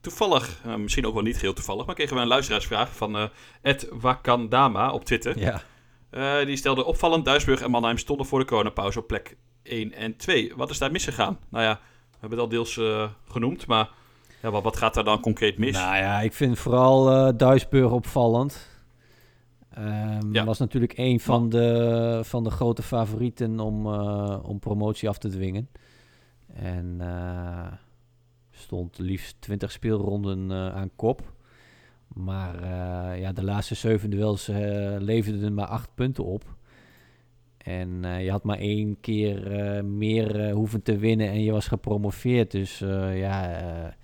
toevallig, misschien ook wel niet heel toevallig, maar kregen we een luisteraarsvraag van Ed Wakandama op Twitter. Ja. Die stelde opvallend, Duisburg en Mannheim stonden voor de coronapauze op plek 1 en 2. Wat is daar misgegaan? Nou ja, we hebben het al deels genoemd, maar ja, wat, wat, gaat daar dan concreet mis? Nou ja, ik vind vooral uh, Duisburg opvallend. Um, ja. Was natuurlijk een van de, van de grote favorieten om, om promotie af te dwingen. En stond liefst 20 speelronden aan kop. Maar ja, de laatste zeven duels leverden er maar acht punten op. En uh, je had maar één keer meer hoeven te winnen en je was gepromoveerd. Dus ja,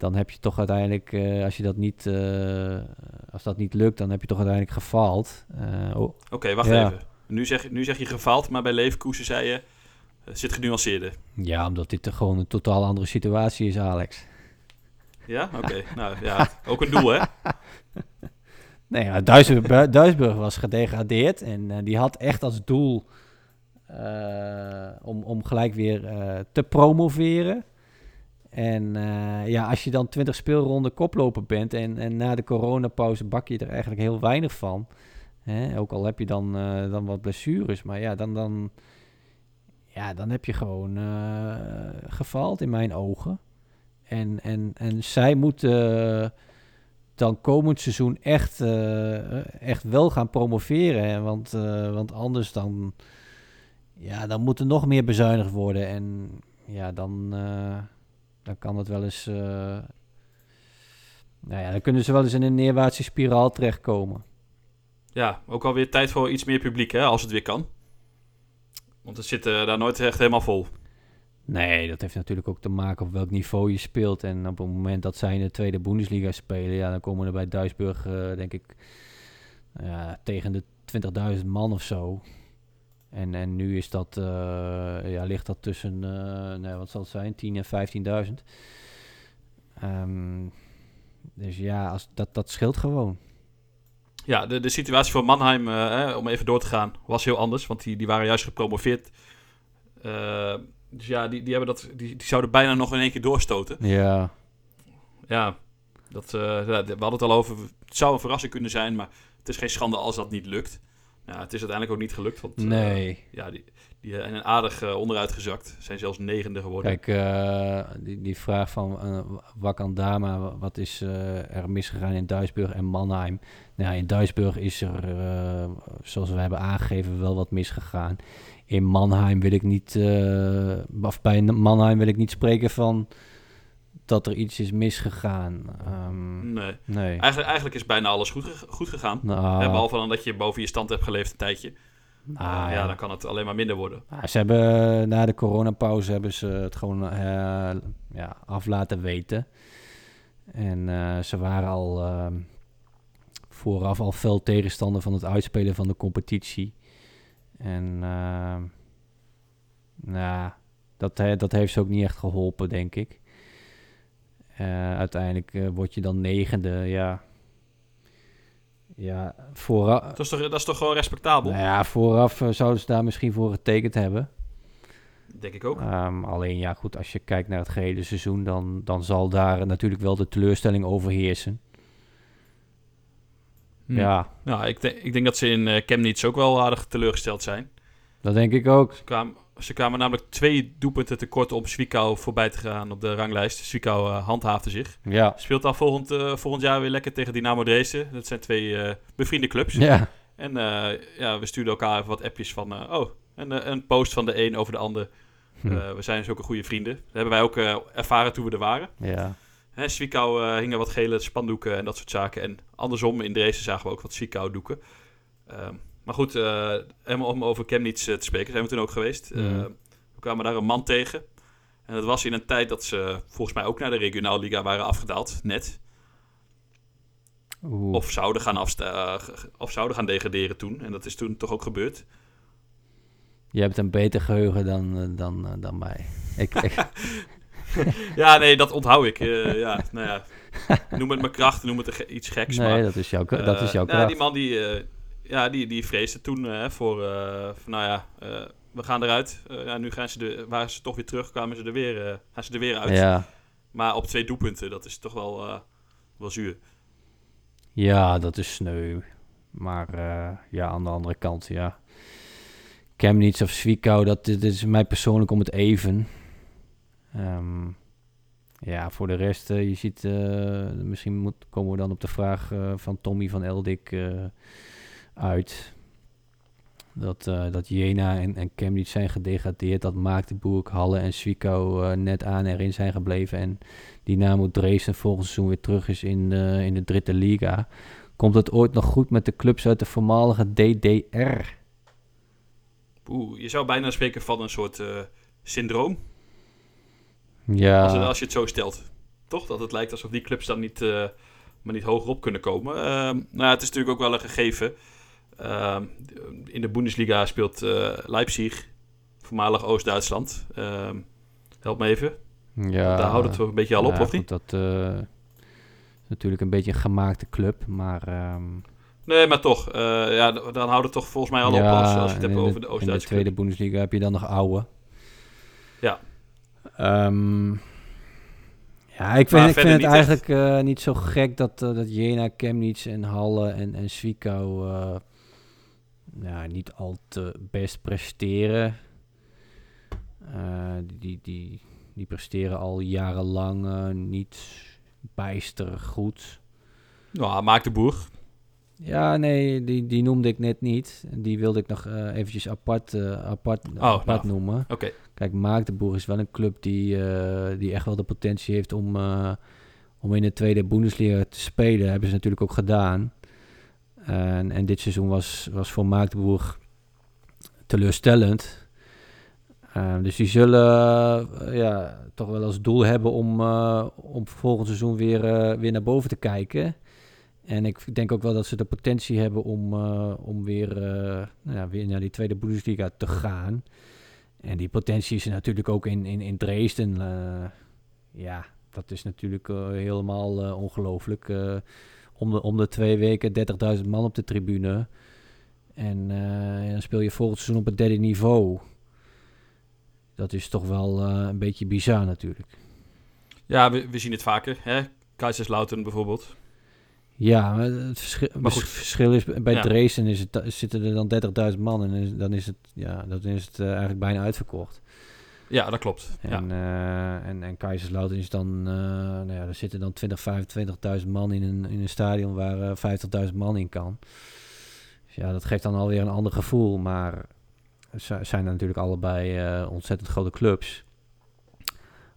dan heb je toch uiteindelijk, als je dat niet, als dat niet lukt, dan heb je toch uiteindelijk gefaald. Oh. Oké, okay, wacht ja. even. Nu zeg, nu zeg je gefaald, maar bij Leverkusen zei je, het zit genuanceerder. Ja, omdat dit gewoon een totaal andere situatie is, Alex. Ja? Oké. nou ja, ook een doel, hè? nee, ja, Duisburg, Duisburg was gedegradeerd en die had echt als doel om, om gelijk weer te promoveren. En ja, als je dan 20 speelronden koploper bent en, en na de coronapauze bak je er eigenlijk heel weinig van. Hè? Ook al heb je dan, dan wat blessures, maar ja, dan, dan, ja, dan heb je gewoon gefaald in mijn ogen. En, en, en zij moeten dan komend seizoen echt, uh, echt wel gaan promoveren. Want, uh, want anders dan, ja, dan moet er nog meer bezuinigd worden. En ja, dan, uh, dan kan het wel eens... nou ja, dan kunnen ze wel eens in een neerwaartse spiraal terechtkomen. Ja, ook alweer tijd voor iets meer publiek, hè, als het weer kan. Want het zit daar nooit echt helemaal vol. Nee, dat heeft natuurlijk ook te maken op welk niveau je speelt. En op het moment dat zij in de tweede Bundesliga spelen, ja, dan komen er bij Duisburg, uh, denk ik, tegen de 20.000 man of zo. En, en nu is dat, uh, ja, ligt dat tussen, nee, wat zal het zijn, 10 en 15.000. Um, dus ja, als, dat, dat scheelt gewoon. Ja, de, de situatie van Mannheim, eh, om even door te gaan, was heel anders. Want die, die waren juist gepromoveerd. Uh, dus ja, die, die, hebben dat, die, die zouden bijna nog in één keer doorstoten. Ja. Ja, dat, uh, we hadden het al over. Het zou een verrassing kunnen zijn, maar het is geen schande als dat niet lukt. Ja, het is uiteindelijk ook niet gelukt. Want, nee. ja, die, die zijn aardig uh, onderuit gezakt. Zijn zelfs negende geworden. Kijk, uh, die, die vraag van Wakandama, wat is er misgegaan in Duisburg en Mannheim? Nou, in Duisburg is er, zoals we hebben aangegeven, wel wat misgegaan. In Mannheim wil ik niet, of bij Mannheim wil ik niet spreken van dat er iets is misgegaan. Um, nee. nee. Eigenlijk, eigenlijk is bijna alles goed, goed gegaan. Nou, behalve dan dat je boven je stand hebt geleefd een tijdje. Nou, ja, ja. dan kan het alleen maar minder worden. Nou, ze hebben na de coronapauze hebben ze het gewoon uh, ja, af laten weten. En uh, ze waren al uh, vooraf al fel tegenstander van het uitspelen van de competitie. En nou, dat, dat heeft ze ook niet echt geholpen, denk ik. Uh, uiteindelijk uh, word je dan negende, ja. Ja, vooraf... Dat is toch, dat is toch gewoon respectabel? Nou ja, vooraf uh, zouden ze daar misschien voor getekend hebben. Denk ik ook. Um, alleen, ja goed, als je kijkt naar het gehele seizoen... dan, dan zal daar natuurlijk wel de teleurstelling overheersen. Hm. Ja. Nou, ik, denk, ik denk dat ze in Chemnitz ook wel aardig teleurgesteld zijn. Dat denk ik ook. Ze kwamen, ze kwamen namelijk twee doelpunten tekort om Zwickau voorbij te gaan op de ranglijst. Zwickau uh, handhaafde zich. Ja. Speelt dan volgend, uh, volgend jaar weer lekker tegen Dynamo Dresden. Dat zijn twee uh, bevriende clubs. Ja. En ja, we stuurden elkaar even wat appjes van... oh, en, een post van de een over de ander. Hm. we zijn zulke goede vrienden. Dat hebben wij ook ervaren toen we er waren. Ja. Hè, Zwickau hingen wat gele spandoeken en dat soort zaken. En andersom, in Dresden zagen we ook wat Zwickau doeken. Um, maar goed, uh, om over Chemnitz uh, te spreken, zijn we toen ook geweest. Uh, Mhm. we kwamen daar een man tegen. En dat was in een tijd dat ze volgens mij ook naar de regionale liga waren afgedaald, net. Oeh. Of zouden, gaan of zouden gaan degraderen toen. En dat is toen toch ook gebeurd. Je hebt een beter geheugen dan, dan, dan mij. Ik, ik... ja, nee, dat onthoud ik. ja, nou ja. Noem het mijn kracht, noem het iets geks. Nee, maar, dat is jouw, dat is jouw nou, kracht. die man die ja, die, die vreesde toen uh, voor, uh, van, nou ja, uh, we gaan eruit. ja, nu gaan ze de, waren ze toch weer terug, kwamen ze er weer, gaan ze er weer uit. Ja. Maar op twee doelpunten, dat is toch wel, wel zuur. Ja, dat is sneu. Maar ja, aan de andere kant, ja. Chemnitz of Zwickau, dat, dat is mij persoonlijk om het even. Um, ja, voor de rest, je ziet, misschien moet, komen we dan op de vraag van Tommy van Eldik uit. Dat, uh, dat Jena en, en Chemnitz zijn gedegradeerd. Dat Magdeburg, Halle en Zwickau uh, net aan erin zijn gebleven. En Dynamo Dresden volgend seizoen weer terug is in, uh, in de dritte liga. Komt het ooit nog goed met de clubs uit de voormalige DDR? Oeh, je zou bijna spreken van een soort syndroom. Ja. Als, als, je het zo stelt. Toch? Dat het lijkt alsof die clubs dan niet, maar niet hoger op kunnen komen. nou, het is natuurlijk ook wel een gegeven. Uh, in de Bundesliga speelt uh, Leipzig, voormalig Oost-Duitsland. Uh, help me even. Ja, Daar houdt het toch een beetje al op, ja, of niet? Dat uh, is natuurlijk een beetje een gemaakte club, maar... Um, nee, maar toch. eh, ja, dan houdt het toch volgens mij al ja, op als, als je het hebt de, over de Oost-Duitse In de tweede Bundesliga heb je dan nog oude. Ja. Um, ja, ik vind, ik vind het eigenlijk uh, niet zo gek dat, uh, dat Jena, Chemnitz en Halle en, en Zwickau uh, ja, niet al te best presteren. die, die, die presteren al jarenlang niet bijster goed. Nou, maak de boer. Ja, nee, die, die noemde ik net niet. Die wilde ik nog uh, eventjes apart, apart, oh, apart nou. noemen. Oké. Okay. Kijk, Maagdenburg is wel een club die, die echt wel de potentie heeft om, om in de tweede Bundesliga te spelen. Dat hebben ze natuurlijk ook gedaan. En, en dit seizoen was, was voor Maagdenburg teleurstellend. Uh, dus die zullen ja, toch wel als doel hebben om, om volgend seizoen weer, weer naar boven te kijken. En ik denk ook wel dat ze de potentie hebben om, om weer, nou ja, weer naar die tweede Bundesliga te gaan. En die potentie is er natuurlijk ook in, in, in Dresden. Ja, dat is natuurlijk helemaal ongelooflijk. Om, de, om de twee weken 30.000 man op de tribune. En eh, dan speel je volgend seizoen op het derde niveau. Dat is toch wel eh, een beetje bizar natuurlijk. Ja, we, we zien het vaker. Hè? Kaiserslautern bijvoorbeeld. Ja, maar het verschil, Maar goed. het verschil is bij Ja. Dresden is het, zitten er dan 30.000 man en dan is het, ja, dan is het eh, eigenlijk bijna uitverkocht. Ja, dat klopt. Ja. En, eh, en, en Kaiserslautern is dan, eh, nou ja, er zitten dan 20, 25.000 man in een, in een stadion waar eh 50.000 man in kan. Dus ja, dat geeft dan alweer een ander gevoel, maar zi- zijn natuurlijk allebei eh, ontzettend grote clubs.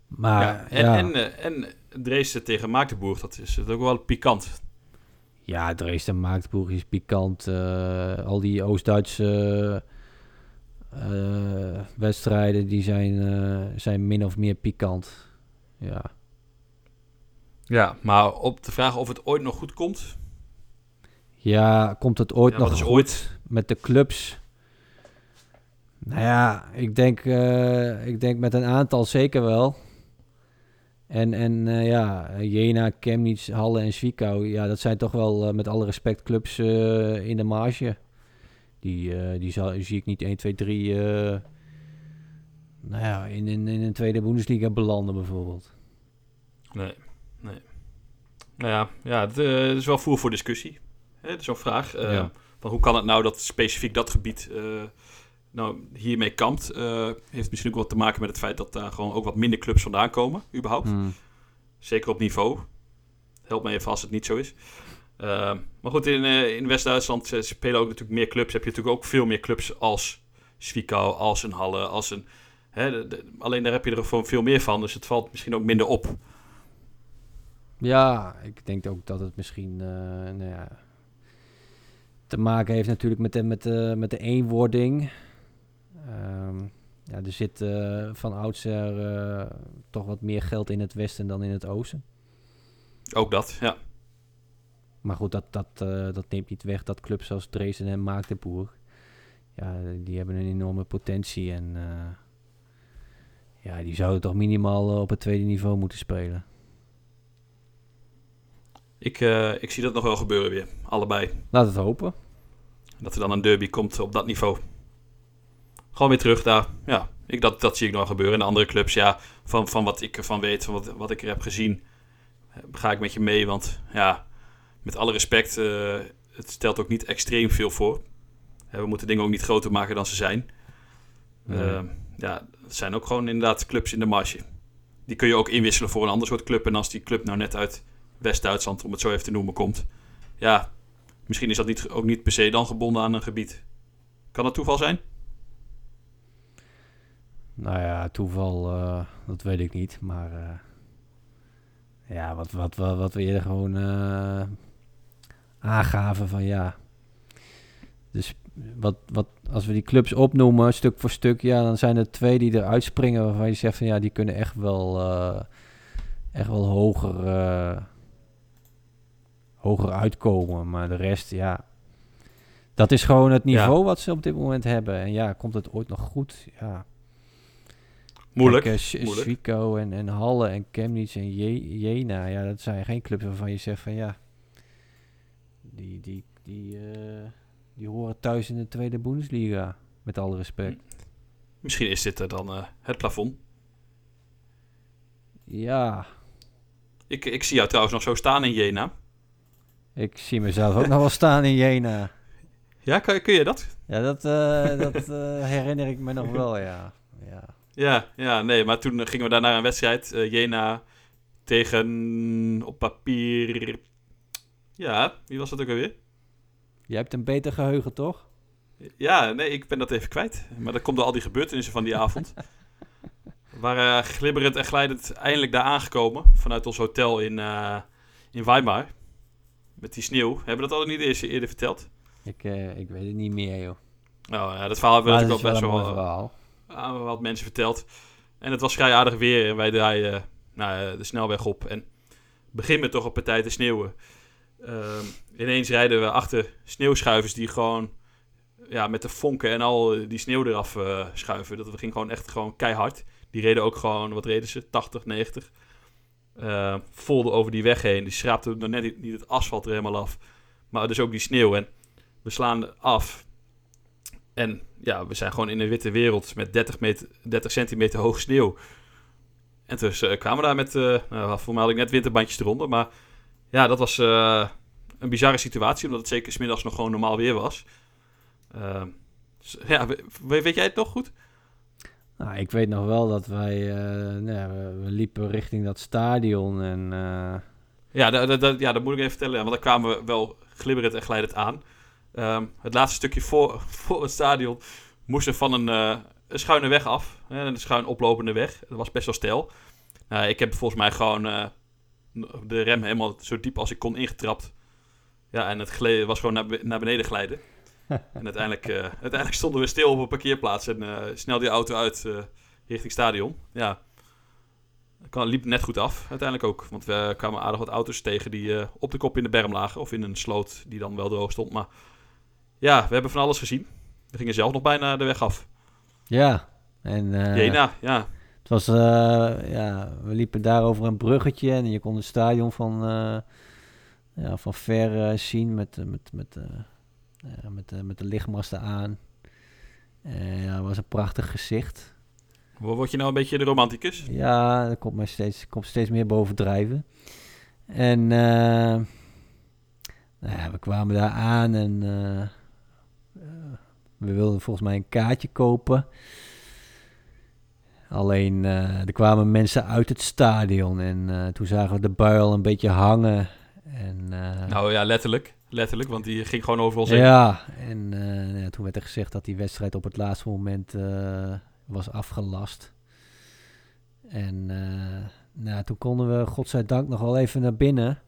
Maar ja, en, ja, en, eh, en Dresden tegen Magdeburg, dat is het ook wel pikant. Ja, Dresden Magdeburg is pikant. eh, al die Oost-Duitse eh, wedstrijden die zijn, eh, zijn min of meer pikant. Ja. Ja, maar op de vraag of het ooit nog goed komt. ja, komt het ooit Ja, nog goed ooit? met de clubs? Nou ja, ik denk, eh, ik denk met een aantal zeker wel. En, en eh, ja, Jena, Chemnitz, Halle en Zwickau, ja, dat zijn toch wel met alle respect clubs in de marge. Die, die zal, zie ik niet 1, 2, 3 eh, nou ja, in, in, in een tweede Bundesliga belanden bijvoorbeeld. Nee, nee. Nou ja, ja het eh, is wel voer voor discussie. Hè, dat is zo'n vraag. eh, Ja. van hoe kan het nou dat specifiek dat gebied eh, nou, hiermee kampt? Heeft misschien ook wat te maken met het feit dat daar gewoon ook wat minder clubs vandaan komen, überhaupt. Hmm. Zeker op niveau. Help me even als het niet zo is. Maar goed, in, in West-Duitsland spelen ook natuurlijk meer clubs. Heb je natuurlijk ook veel meer clubs als Zwickau, als een Halle, als een... Hè, de- de- alleen daar heb je er gewoon veel meer van, dus het valt misschien ook minder op. Ja, ik denk ook dat het misschien eh, nou ja, te maken heeft natuurlijk met de, met de, met de eenwording. Ehm, ja, er zit eh, van oudsher eh, toch wat meer geld in het westen dan in het oosten. Ook dat, ja. Maar goed, dat, dat, eh, dat neemt niet weg dat clubs zoals Dresden en Magdeburg, ja, die hebben een enorme potentie. En eh, ja, die zouden toch minimaal eh, op het tweede niveau moeten spelen. Ik, eh, ik zie dat nog wel gebeuren weer. Allebei. Laat het hopen. Dat er dan een derby komt op dat niveau. Gewoon weer terug daar. Ja, ik, dat, dat zie ik nog wel gebeuren. En de andere clubs, ja, van, van wat ik ervan weet, van wat, wat ik er heb gezien, eh, ga ik met je mee. Want ja, met alle respect, het stelt ook niet extreem veel voor. We moeten dingen ook niet groter maken dan ze zijn. Nee. Ja, zijn ook gewoon inderdaad clubs in de marge. Die kun je ook inwisselen voor een ander soort club. En als die club nou net uit West-Duitsland, om het zo even te noemen, komt. Ja, misschien is dat niet, ook niet per se dan gebonden aan een gebied. Kan dat toeval zijn? Nou ja, toeval, eh, dat weet ik niet. Maar eh, ja, wat, wat, wat, wat we eerder gewoon eh, aangaven van ja. Dus wat, wat, als we die clubs opnoemen, stuk voor stuk, ja, dan zijn er twee die er uitspringen waarvan je zegt van ja, die kunnen echt wel, eh, echt wel hoger, eh, hoger uitkomen. Maar de rest, ja. Dat is gewoon het Ja. niveau wat ze op dit moment hebben. En ja, komt het ooit nog goed? Ja. Moeilijk. Kijk, Sch- moeilijk. Zwickau en, en Halle en Chemnitz en Je- Jena. Ja, dat zijn geen clubs waarvan je zegt van ja... Die, die, die, die horen thuis in de tweede Bundesliga. Met alle respect. Misschien is dit er dan eh, het plafond. Ja, Ik, ik zie jou trouwens nog zo staan in Jena. ik zie mezelf ook nog wel staan in Jena. Ja, kan, kun je dat? Ja, dat, eh, dat eh, herinner ik me nog wel, ja. ja. Ja, ja, nee, maar toen gingen we daar naar een wedstrijd. Jena tegen op papier. Ja, wie was dat ook alweer? Je hebt een beter geheugen, toch? Ja, nee, ik ben dat even kwijt. Maar dat komt door al die gebeurtenissen van die avond. We waren glibberend en glijdend eindelijk daar aangekomen. Vanuit ons hotel in, eh, in Weimar. Met die sneeuw. Hebben we dat al niet eerst eerder verteld? Ik, eh, ik weet het niet meer, joh. Nou ja, dat verhaal hebben we Maar natuurlijk al best wel aan wat mensen verteld. En het was vrij aardig weer. En wij draaien nou, eh, de snelweg op. En beginnen toch een partij te sneeuwen. Ehm, ineens rijden we achter sneeuwschuivers die gewoon ja, met de vonken en al eh, die sneeuw eraf eh, schuiven. Dat ging gewoon echt gewoon keihard. Die reden ook gewoon, wat reden ze? 80, 90. uh, volde over die weg heen. Die schraapte nog net niet het asfalt er helemaal af. Maar dus ook die sneeuw. En we slaan af. En ja, we zijn gewoon in een witte wereld met 30, meter, 30 centimeter hoog sneeuw. En dus uh, kwamen we daar met, uh, nou, voor had ik net winterbandjes eronder. Maar ja, dat was uh, een bizarre situatie, omdat het zeker smiddags nog gewoon normaal weer was. Dus, ja, weet jij het nog goed? Nou, ik weet nog wel dat wij, nou, we, we, liepen richting dat stadion en... Ja, dat, dat, ja, dat moet ik even vertellen, want daar kwamen we wel glibberend en glijdend aan. Um, het laatste stukje voor, voor het stadion moesten van een, een schuine weg af. Hè, een schuin oplopende weg. Dat was best wel stijl. Uh, ik heb volgens mij gewoon de rem helemaal zo diep als ik kon ingetrapt. Ja, en het gleden, was gewoon naar, naar beneden glijden. en uiteindelijk, uiteindelijk stonden we stil op een parkeerplaats en snel die auto uit richting stadion. Ja, liep net goed af, uiteindelijk ook. Want we kwamen aardig wat auto's tegen die op de kop in de berm lagen. Of in een sloot die dan wel droog stond. Maar ja, we hebben van alles gezien. We gingen zelf nog bijna de weg af. Ja. En, uh, Jena, ja. Het was, uh, ja, we liepen daar over een bruggetje en je kon het stadion van, uh, ja, van ver zien met, met, met, ja, met, met de lichtmasten aan. ja, het was een prachtig gezicht. Word je nou een beetje de romanticus? Ja, dat komt, mij steeds, komt steeds meer bovendrijven. En nou ja, we kwamen daar aan en we wilden volgens mij een kaartje kopen. Alleen uh, er kwamen mensen uit het stadion en uh, toen zagen we de buil een beetje hangen. En, uh, nou ja, letterlijk. Letterlijk, want die ging gewoon over ons heen. Ja, en ja, toen werd er gezegd dat die wedstrijd op het laatste moment was afgelast. En nou, toen konden we godzijdank nog wel even naar binnen.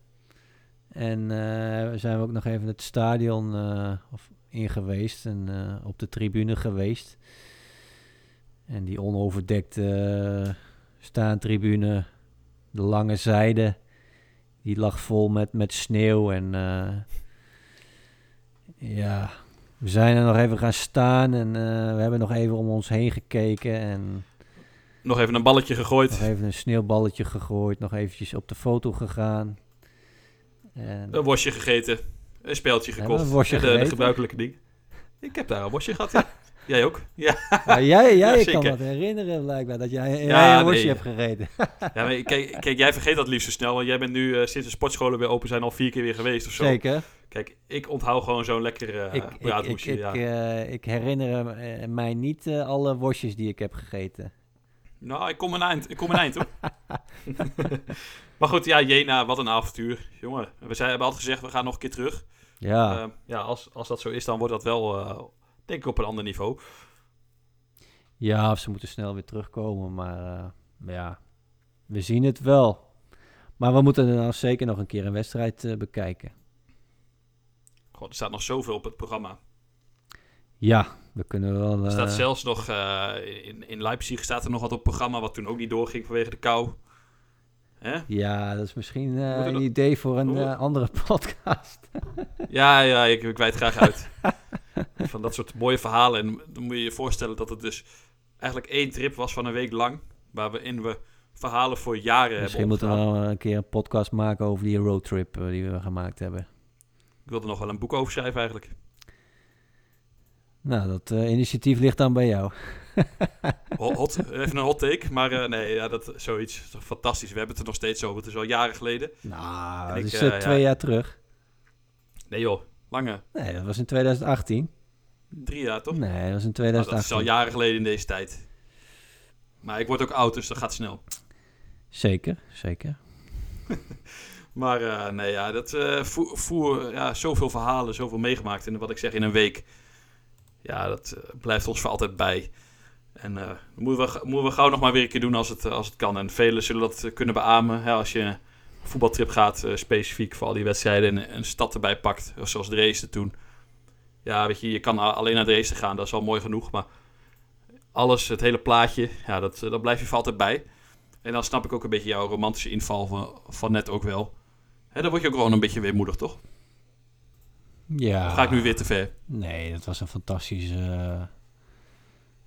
En zijn we ook nog even het stadion, of in geweest en uh, op de tribune geweest. En die onoverdekte uh, staantribune, de lange zijde, die lag vol met, met sneeuw. En uh, ja, we zijn er nog even gaan staan en we hebben nog even om ons heen gekeken. En nog even een balletje gegooid. Nog even een sneeuwballetje gegooid, nog eventjes op de foto gegaan. En... Een worstje gegeten. Een speeltje gekocht. Een worstje de, de, gebruikelijke ding. Ik heb daar een worstje gehad, ja. Jij ook? Ja. ja jij jij ja, kan dat herinneren blijkbaar, dat jij, ja, een worstje hebt gereden. ja, maar kijk, kijk, jij vergeet dat liefst zo snel. Want jij bent nu uh, sinds de sportscholen weer open zijn al vier keer weer geweest of zo. Zeker. Kijk, ik onthoud gewoon zo'n lekker uh, ik, braadworstje. Ik, ik, ik, uh, ik, herinner mij niet alle worstjes die ik heb gegeten. Nou, ik kom een eind, ik kom een eind hoor. maar goed, ja, Jena, wat een avontuur. Jongen, we zijn, hebben altijd gezegd, we gaan nog een keer terug. Ja, uh, ja als, als dat zo is, dan wordt dat wel, uh, denk ik, op een ander niveau. Ja, of ze moeten snel weer terugkomen. Maar uh, ja, we zien het wel. Maar we moeten dan zeker nog een keer een wedstrijd bekijken. God, er staat nog zoveel op het programma. Ja, we kunnen wel... Er staat zelfs nog, in, in Leipzig staat er nog wat op het programma... wat toen ook niet doorging vanwege de kou. Ja, dat is misschien een idee voor een andere podcast. ja, ja, ik, ik wijd graag uit. van dat soort mooie verhalen. En dan moet je je voorstellen dat het dus eigenlijk één trip was van een week lang. Waarin we verhalen voor jaren misschien hebben Misschien moeten we wel een keer een podcast maken over die roadtrip uh, die we gemaakt hebben. Ik wilde nog wel een boek over schrijven eigenlijk. Nou, dat initiatief ligt dan bij jou. hot, even een hot take, maar uh, nee, ja, dat zoiets. is fantastisch. We hebben het er nog steeds over. Het is al jaren geleden. Nou, dat is uh, twee ja. jaar terug. Nee joh, lange. Nee, dat was in 2018. Drie jaar toch? Nee, dat was in 2018. Nou, dat is al jaren geleden in deze tijd. Maar ik word ook oud, dus dat gaat snel. Zeker, zeker. maar uh, nee, ja, dat uh, voer, voer, ja, zoveel verhalen, zoveel meegemaakt. En wat ik zeg, in een week. Ja, dat uh, blijft ons voor altijd bij. En uh, moeten, we, moeten we gauw nog maar weer een keer doen als het, als het kan. En velen zullen dat kunnen beamen. Hè, als je een voetbaltrip gaat, specifiek voor al die wedstrijden en een stad erbij pakt, zoals Dresden toen. Ja, weet je, je kan alleen naar Dresden gaan, dat is al mooi genoeg. Maar alles, het hele plaatje, ja, dat, dat blijf je voor altijd bij. En dan snap ik ook een beetje jouw romantische inval van, van net ook wel. Hè, dan word je ook gewoon een beetje weemoedig, toch? Ja. Of ga ik nu weer te ver? Nee, dat was een fantastische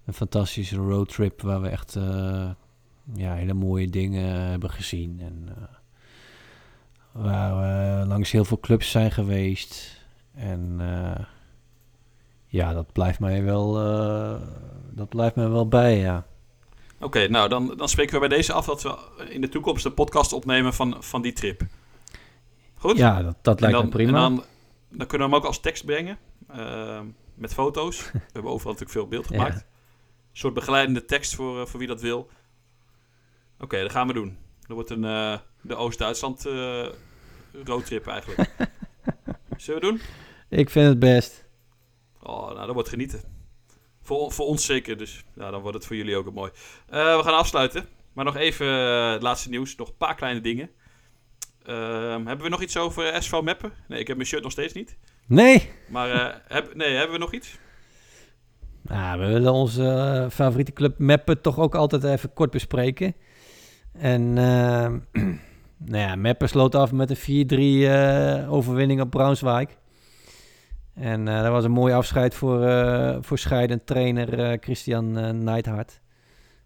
een fantastische roadtrip waar we echt uh, ja, hele mooie dingen hebben gezien. En waar we langs heel veel clubs zijn geweest. En ja, dat blijft mij wel, dat blijft mij wel bij, ja. Oké, nou dan, dan spreken we bij deze af dat we in de toekomst een podcast opnemen van, van die trip. Goed? Ja, dat, dat lijkt me prima. En dan, dan kunnen we hem ook als tekst brengen. Uh, met foto's. we hebben overal natuurlijk veel beeld gemaakt. Een soort begeleidende tekst voor, uh, voor wie dat wil. Oké, okay, dat gaan we doen. Dat wordt een, de Oost-Duitsland roadtrip eigenlijk. Zullen we doen? Ik vind het best. Oh, nou, dat wordt genieten. Voor, voor ons zeker, dus ja, dan wordt het voor jullie ook mooi. Uh, we gaan afsluiten. Maar nog even uh, het laatste nieuws. Nog een paar kleine dingen. Uh, hebben we nog iets over SV Meppen? Nee, ik heb mijn shirt nog steeds niet. Nee. Maar uh, heb, nee, hebben we nog iets? Nou, we willen onze favoriete club Meppen toch ook altijd even kort bespreken. En nou ja, Meppen sloot af met een 4-3 overwinning op Braunschweig. En uh, dat was een mooi afscheid voor, uh, voor scheidend trainer uh, Christian uh, Neidhart.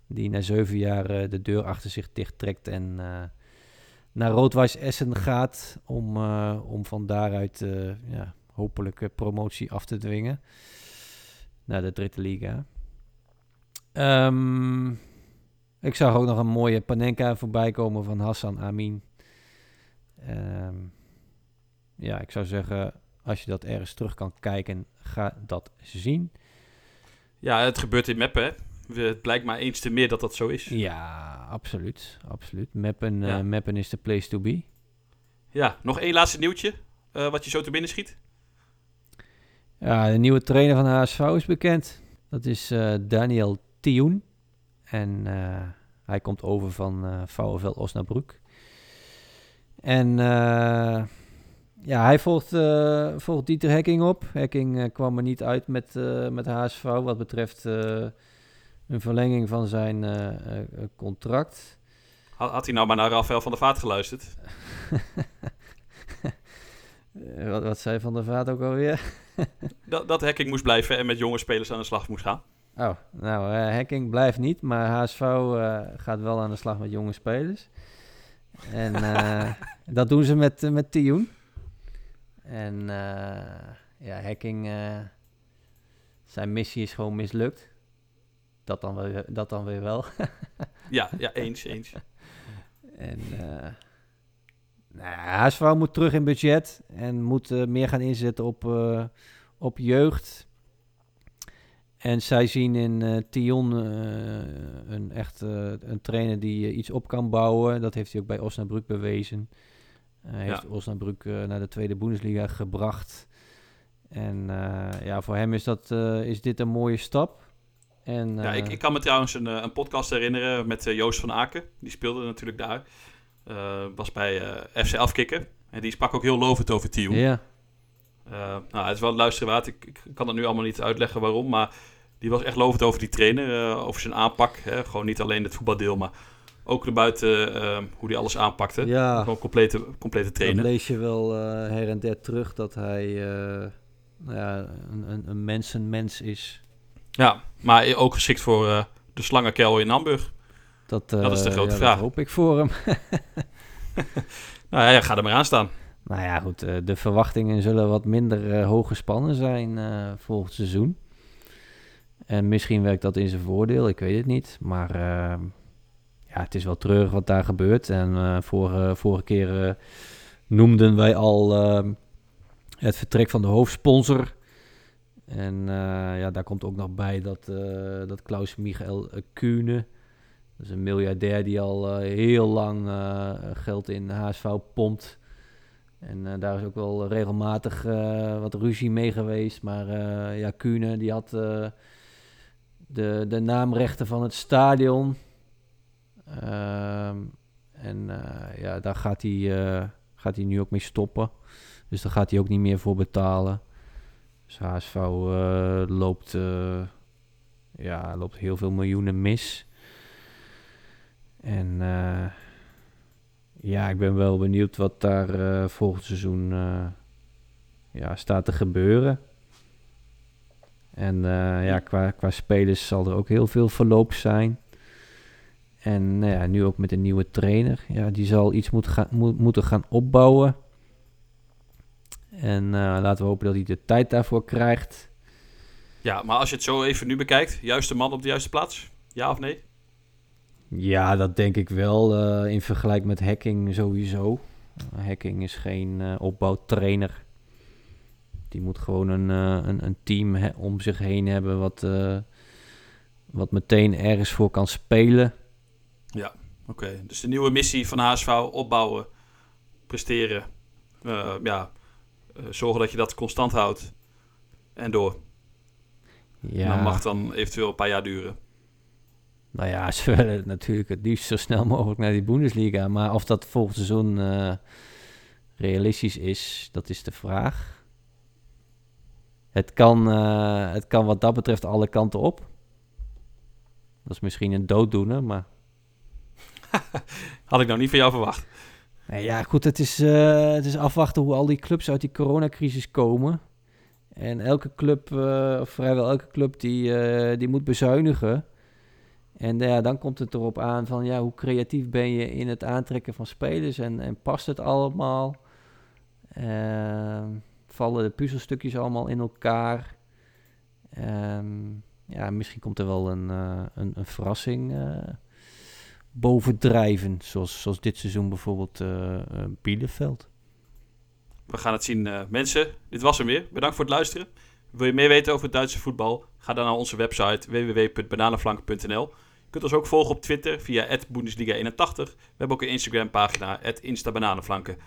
Die na zeven jaar de deur achter zich dicht trekt en naar Roodwijs Essen gaat. Om, om van daaruit ja, hopelijk promotie af te dwingen naar de Dritte Liga. Um, ik zag ook nog een mooie Panenka voorbij komen van Hassan Amin. Um, ja, ik zou zeggen als je dat ergens terug kan kijken, ga dat zien. Ja, het gebeurt in Meppen, hè? Het blijkt maar eens te meer dat dat zo is. Ja, absoluut. absoluut. Meppen, ja. Uh, Meppen is de place to be. Ja, nog één laatste nieuwtje uh, wat je zo te binnen schiet. Ja, de nieuwe trainer van HSV is bekend. Dat is uh, Daniel Thioen. En hij komt over van VfL Osnabrück. En ja, hij volgt, uh, volgt Dieter Hekking op. Hekking uh, kwam er niet uit met, uh, met HSV wat betreft een verlenging van zijn contract. Had, had, hij nou maar naar Rafael van der Vaart geluisterd? wat, wat zei Van der Vaart ook alweer? dat, dat Hekking moest blijven en met jonge spelers aan de slag moest gaan. Oh, nou, Hekking blijft niet, maar HSV gaat wel aan de slag met jonge spelers. En dat doen ze met, met Tioen. En uh, ja, hacking, uh, zijn missie is gewoon mislukt. Dat dan weer, dat dan weer wel. ja, ja, eens, eens. En uh, nou HSV moet terug in budget en moet meer gaan inzetten op, op jeugd. En zij zien in Tion een echt een trainer die iets op kan bouwen. Dat heeft hij ook bij Osnabrück bewezen. Hij heeft ja. Osnabrück uh, naar de tweede Bundesliga gebracht. En uh, ja, voor hem is, dat, is dit een mooie stap. En, ja, ik, ik kan me trouwens een, een podcast herinneren met Joost van Aken. Die speelde natuurlijk daar. was bij FC Afkikken. En die sprak ook heel lovend over Tio. Ja. nou, het is wel luisteren waard. Ik, ik, kan het nu allemaal niet uitleggen waarom. Maar die was echt lovend over die trainer. over zijn aanpak. Hè? Gewoon niet alleen het voetbaldeel, maar ook naar buiten uh, hoe hij alles aanpakte. Ja. Gewoon complete, complete trainer. Dan lees je wel uh, her en der terug dat hij uh, nou ja, een, een, een mensenmens is. Ja, maar ook geschikt voor uh, de slangenkel in Hamburg. Dat, dat is de grote ja, vraag. Dat hoop ik voor hem. nou ja, ga er maar aan staan. Nou ja, goed. de verwachtingen zullen wat minder hoog gespannen zijn volgend seizoen. En misschien werkt dat in zijn voordeel, ik weet het niet. Maar ja, het is wel treurig wat daar gebeurt. En uh, vorige, vorige keer uh, noemden wij al uh, het vertrek van de hoofdsponsor. En ja, daar komt ook nog bij dat, dat Klaus Michael Kuhne, dat is een miljardair die al heel lang geld in HSV pompt. En daar is ook wel regelmatig wat ruzie mee geweest. Maar ja, Kuhne die had de, de naamrechten van het stadion. Um, en uh, ja, daar gaat hij, uh, gaat hij nu ook mee stoppen. Dus daar gaat hij ook niet meer voor betalen. Dus HSV uh, eh, loopt, ja, loopt heel veel miljoenen mis. En ja, ik ben wel benieuwd wat daar volgend seizoen ja, staat te gebeuren. En ja, qua, qua spelers zal er ook heel veel verloop zijn. En nou ja, nu ook met een nieuwe trainer. Ja, die zal iets moet gaan, moet, moeten gaan opbouwen. En uh, laten we hopen dat hij de tijd daarvoor krijgt. Ja, maar als je het zo even nu bekijkt, juiste man op de juiste plaats? Ja of nee? Ja, dat denk ik wel. Uh, in vergelijking met Hacking sowieso. Uh, hacking is geen uh, opbouwtrainer. Die moet gewoon een, een, een, team om zich heen hebben wat, wat meteen ergens voor kan spelen. Ja, oké. Dus de nieuwe missie van HSV, opbouwen, presteren. ja, zorgen dat je dat constant houdt. En door. Ja. En dat mag dan eventueel een paar jaar duren. Nou ja, ze willen natuurlijk het liefst zo snel mogelijk naar die Bundesliga. Maar of dat volgend seizoen uh, realistisch is, dat is de vraag. Het kan, het kan wat dat betreft alle kanten op. Dat is misschien een dooddoener, maar... Had ik nou niet van jou verwacht. Nee, ja, goed, het is, uh, het is afwachten hoe al die clubs uit die coronacrisis komen. En elke club, of vrijwel elke club, die, die moet bezuinigen. En ja, dan komt het erop aan van ja, hoe creatief ben je in het aantrekken van spelers en, en past het allemaal? Uh, vallen de puzzelstukjes allemaal in elkaar? Um, ja, misschien komt er wel een, een, een, verrassing bovendrijven, zoals, zoals dit seizoen bijvoorbeeld uh, Bielefeld. We gaan het zien. mensen, dit was hem weer. Bedankt voor het luisteren. Wil je meer weten over het Duitse voetbal? Ga dan naar onze website www.bananenflanken.nl. Je kunt ons ook volgen op Twitter via Bundesliga81. We hebben ook een Instagram pagina, Instabananenflanken.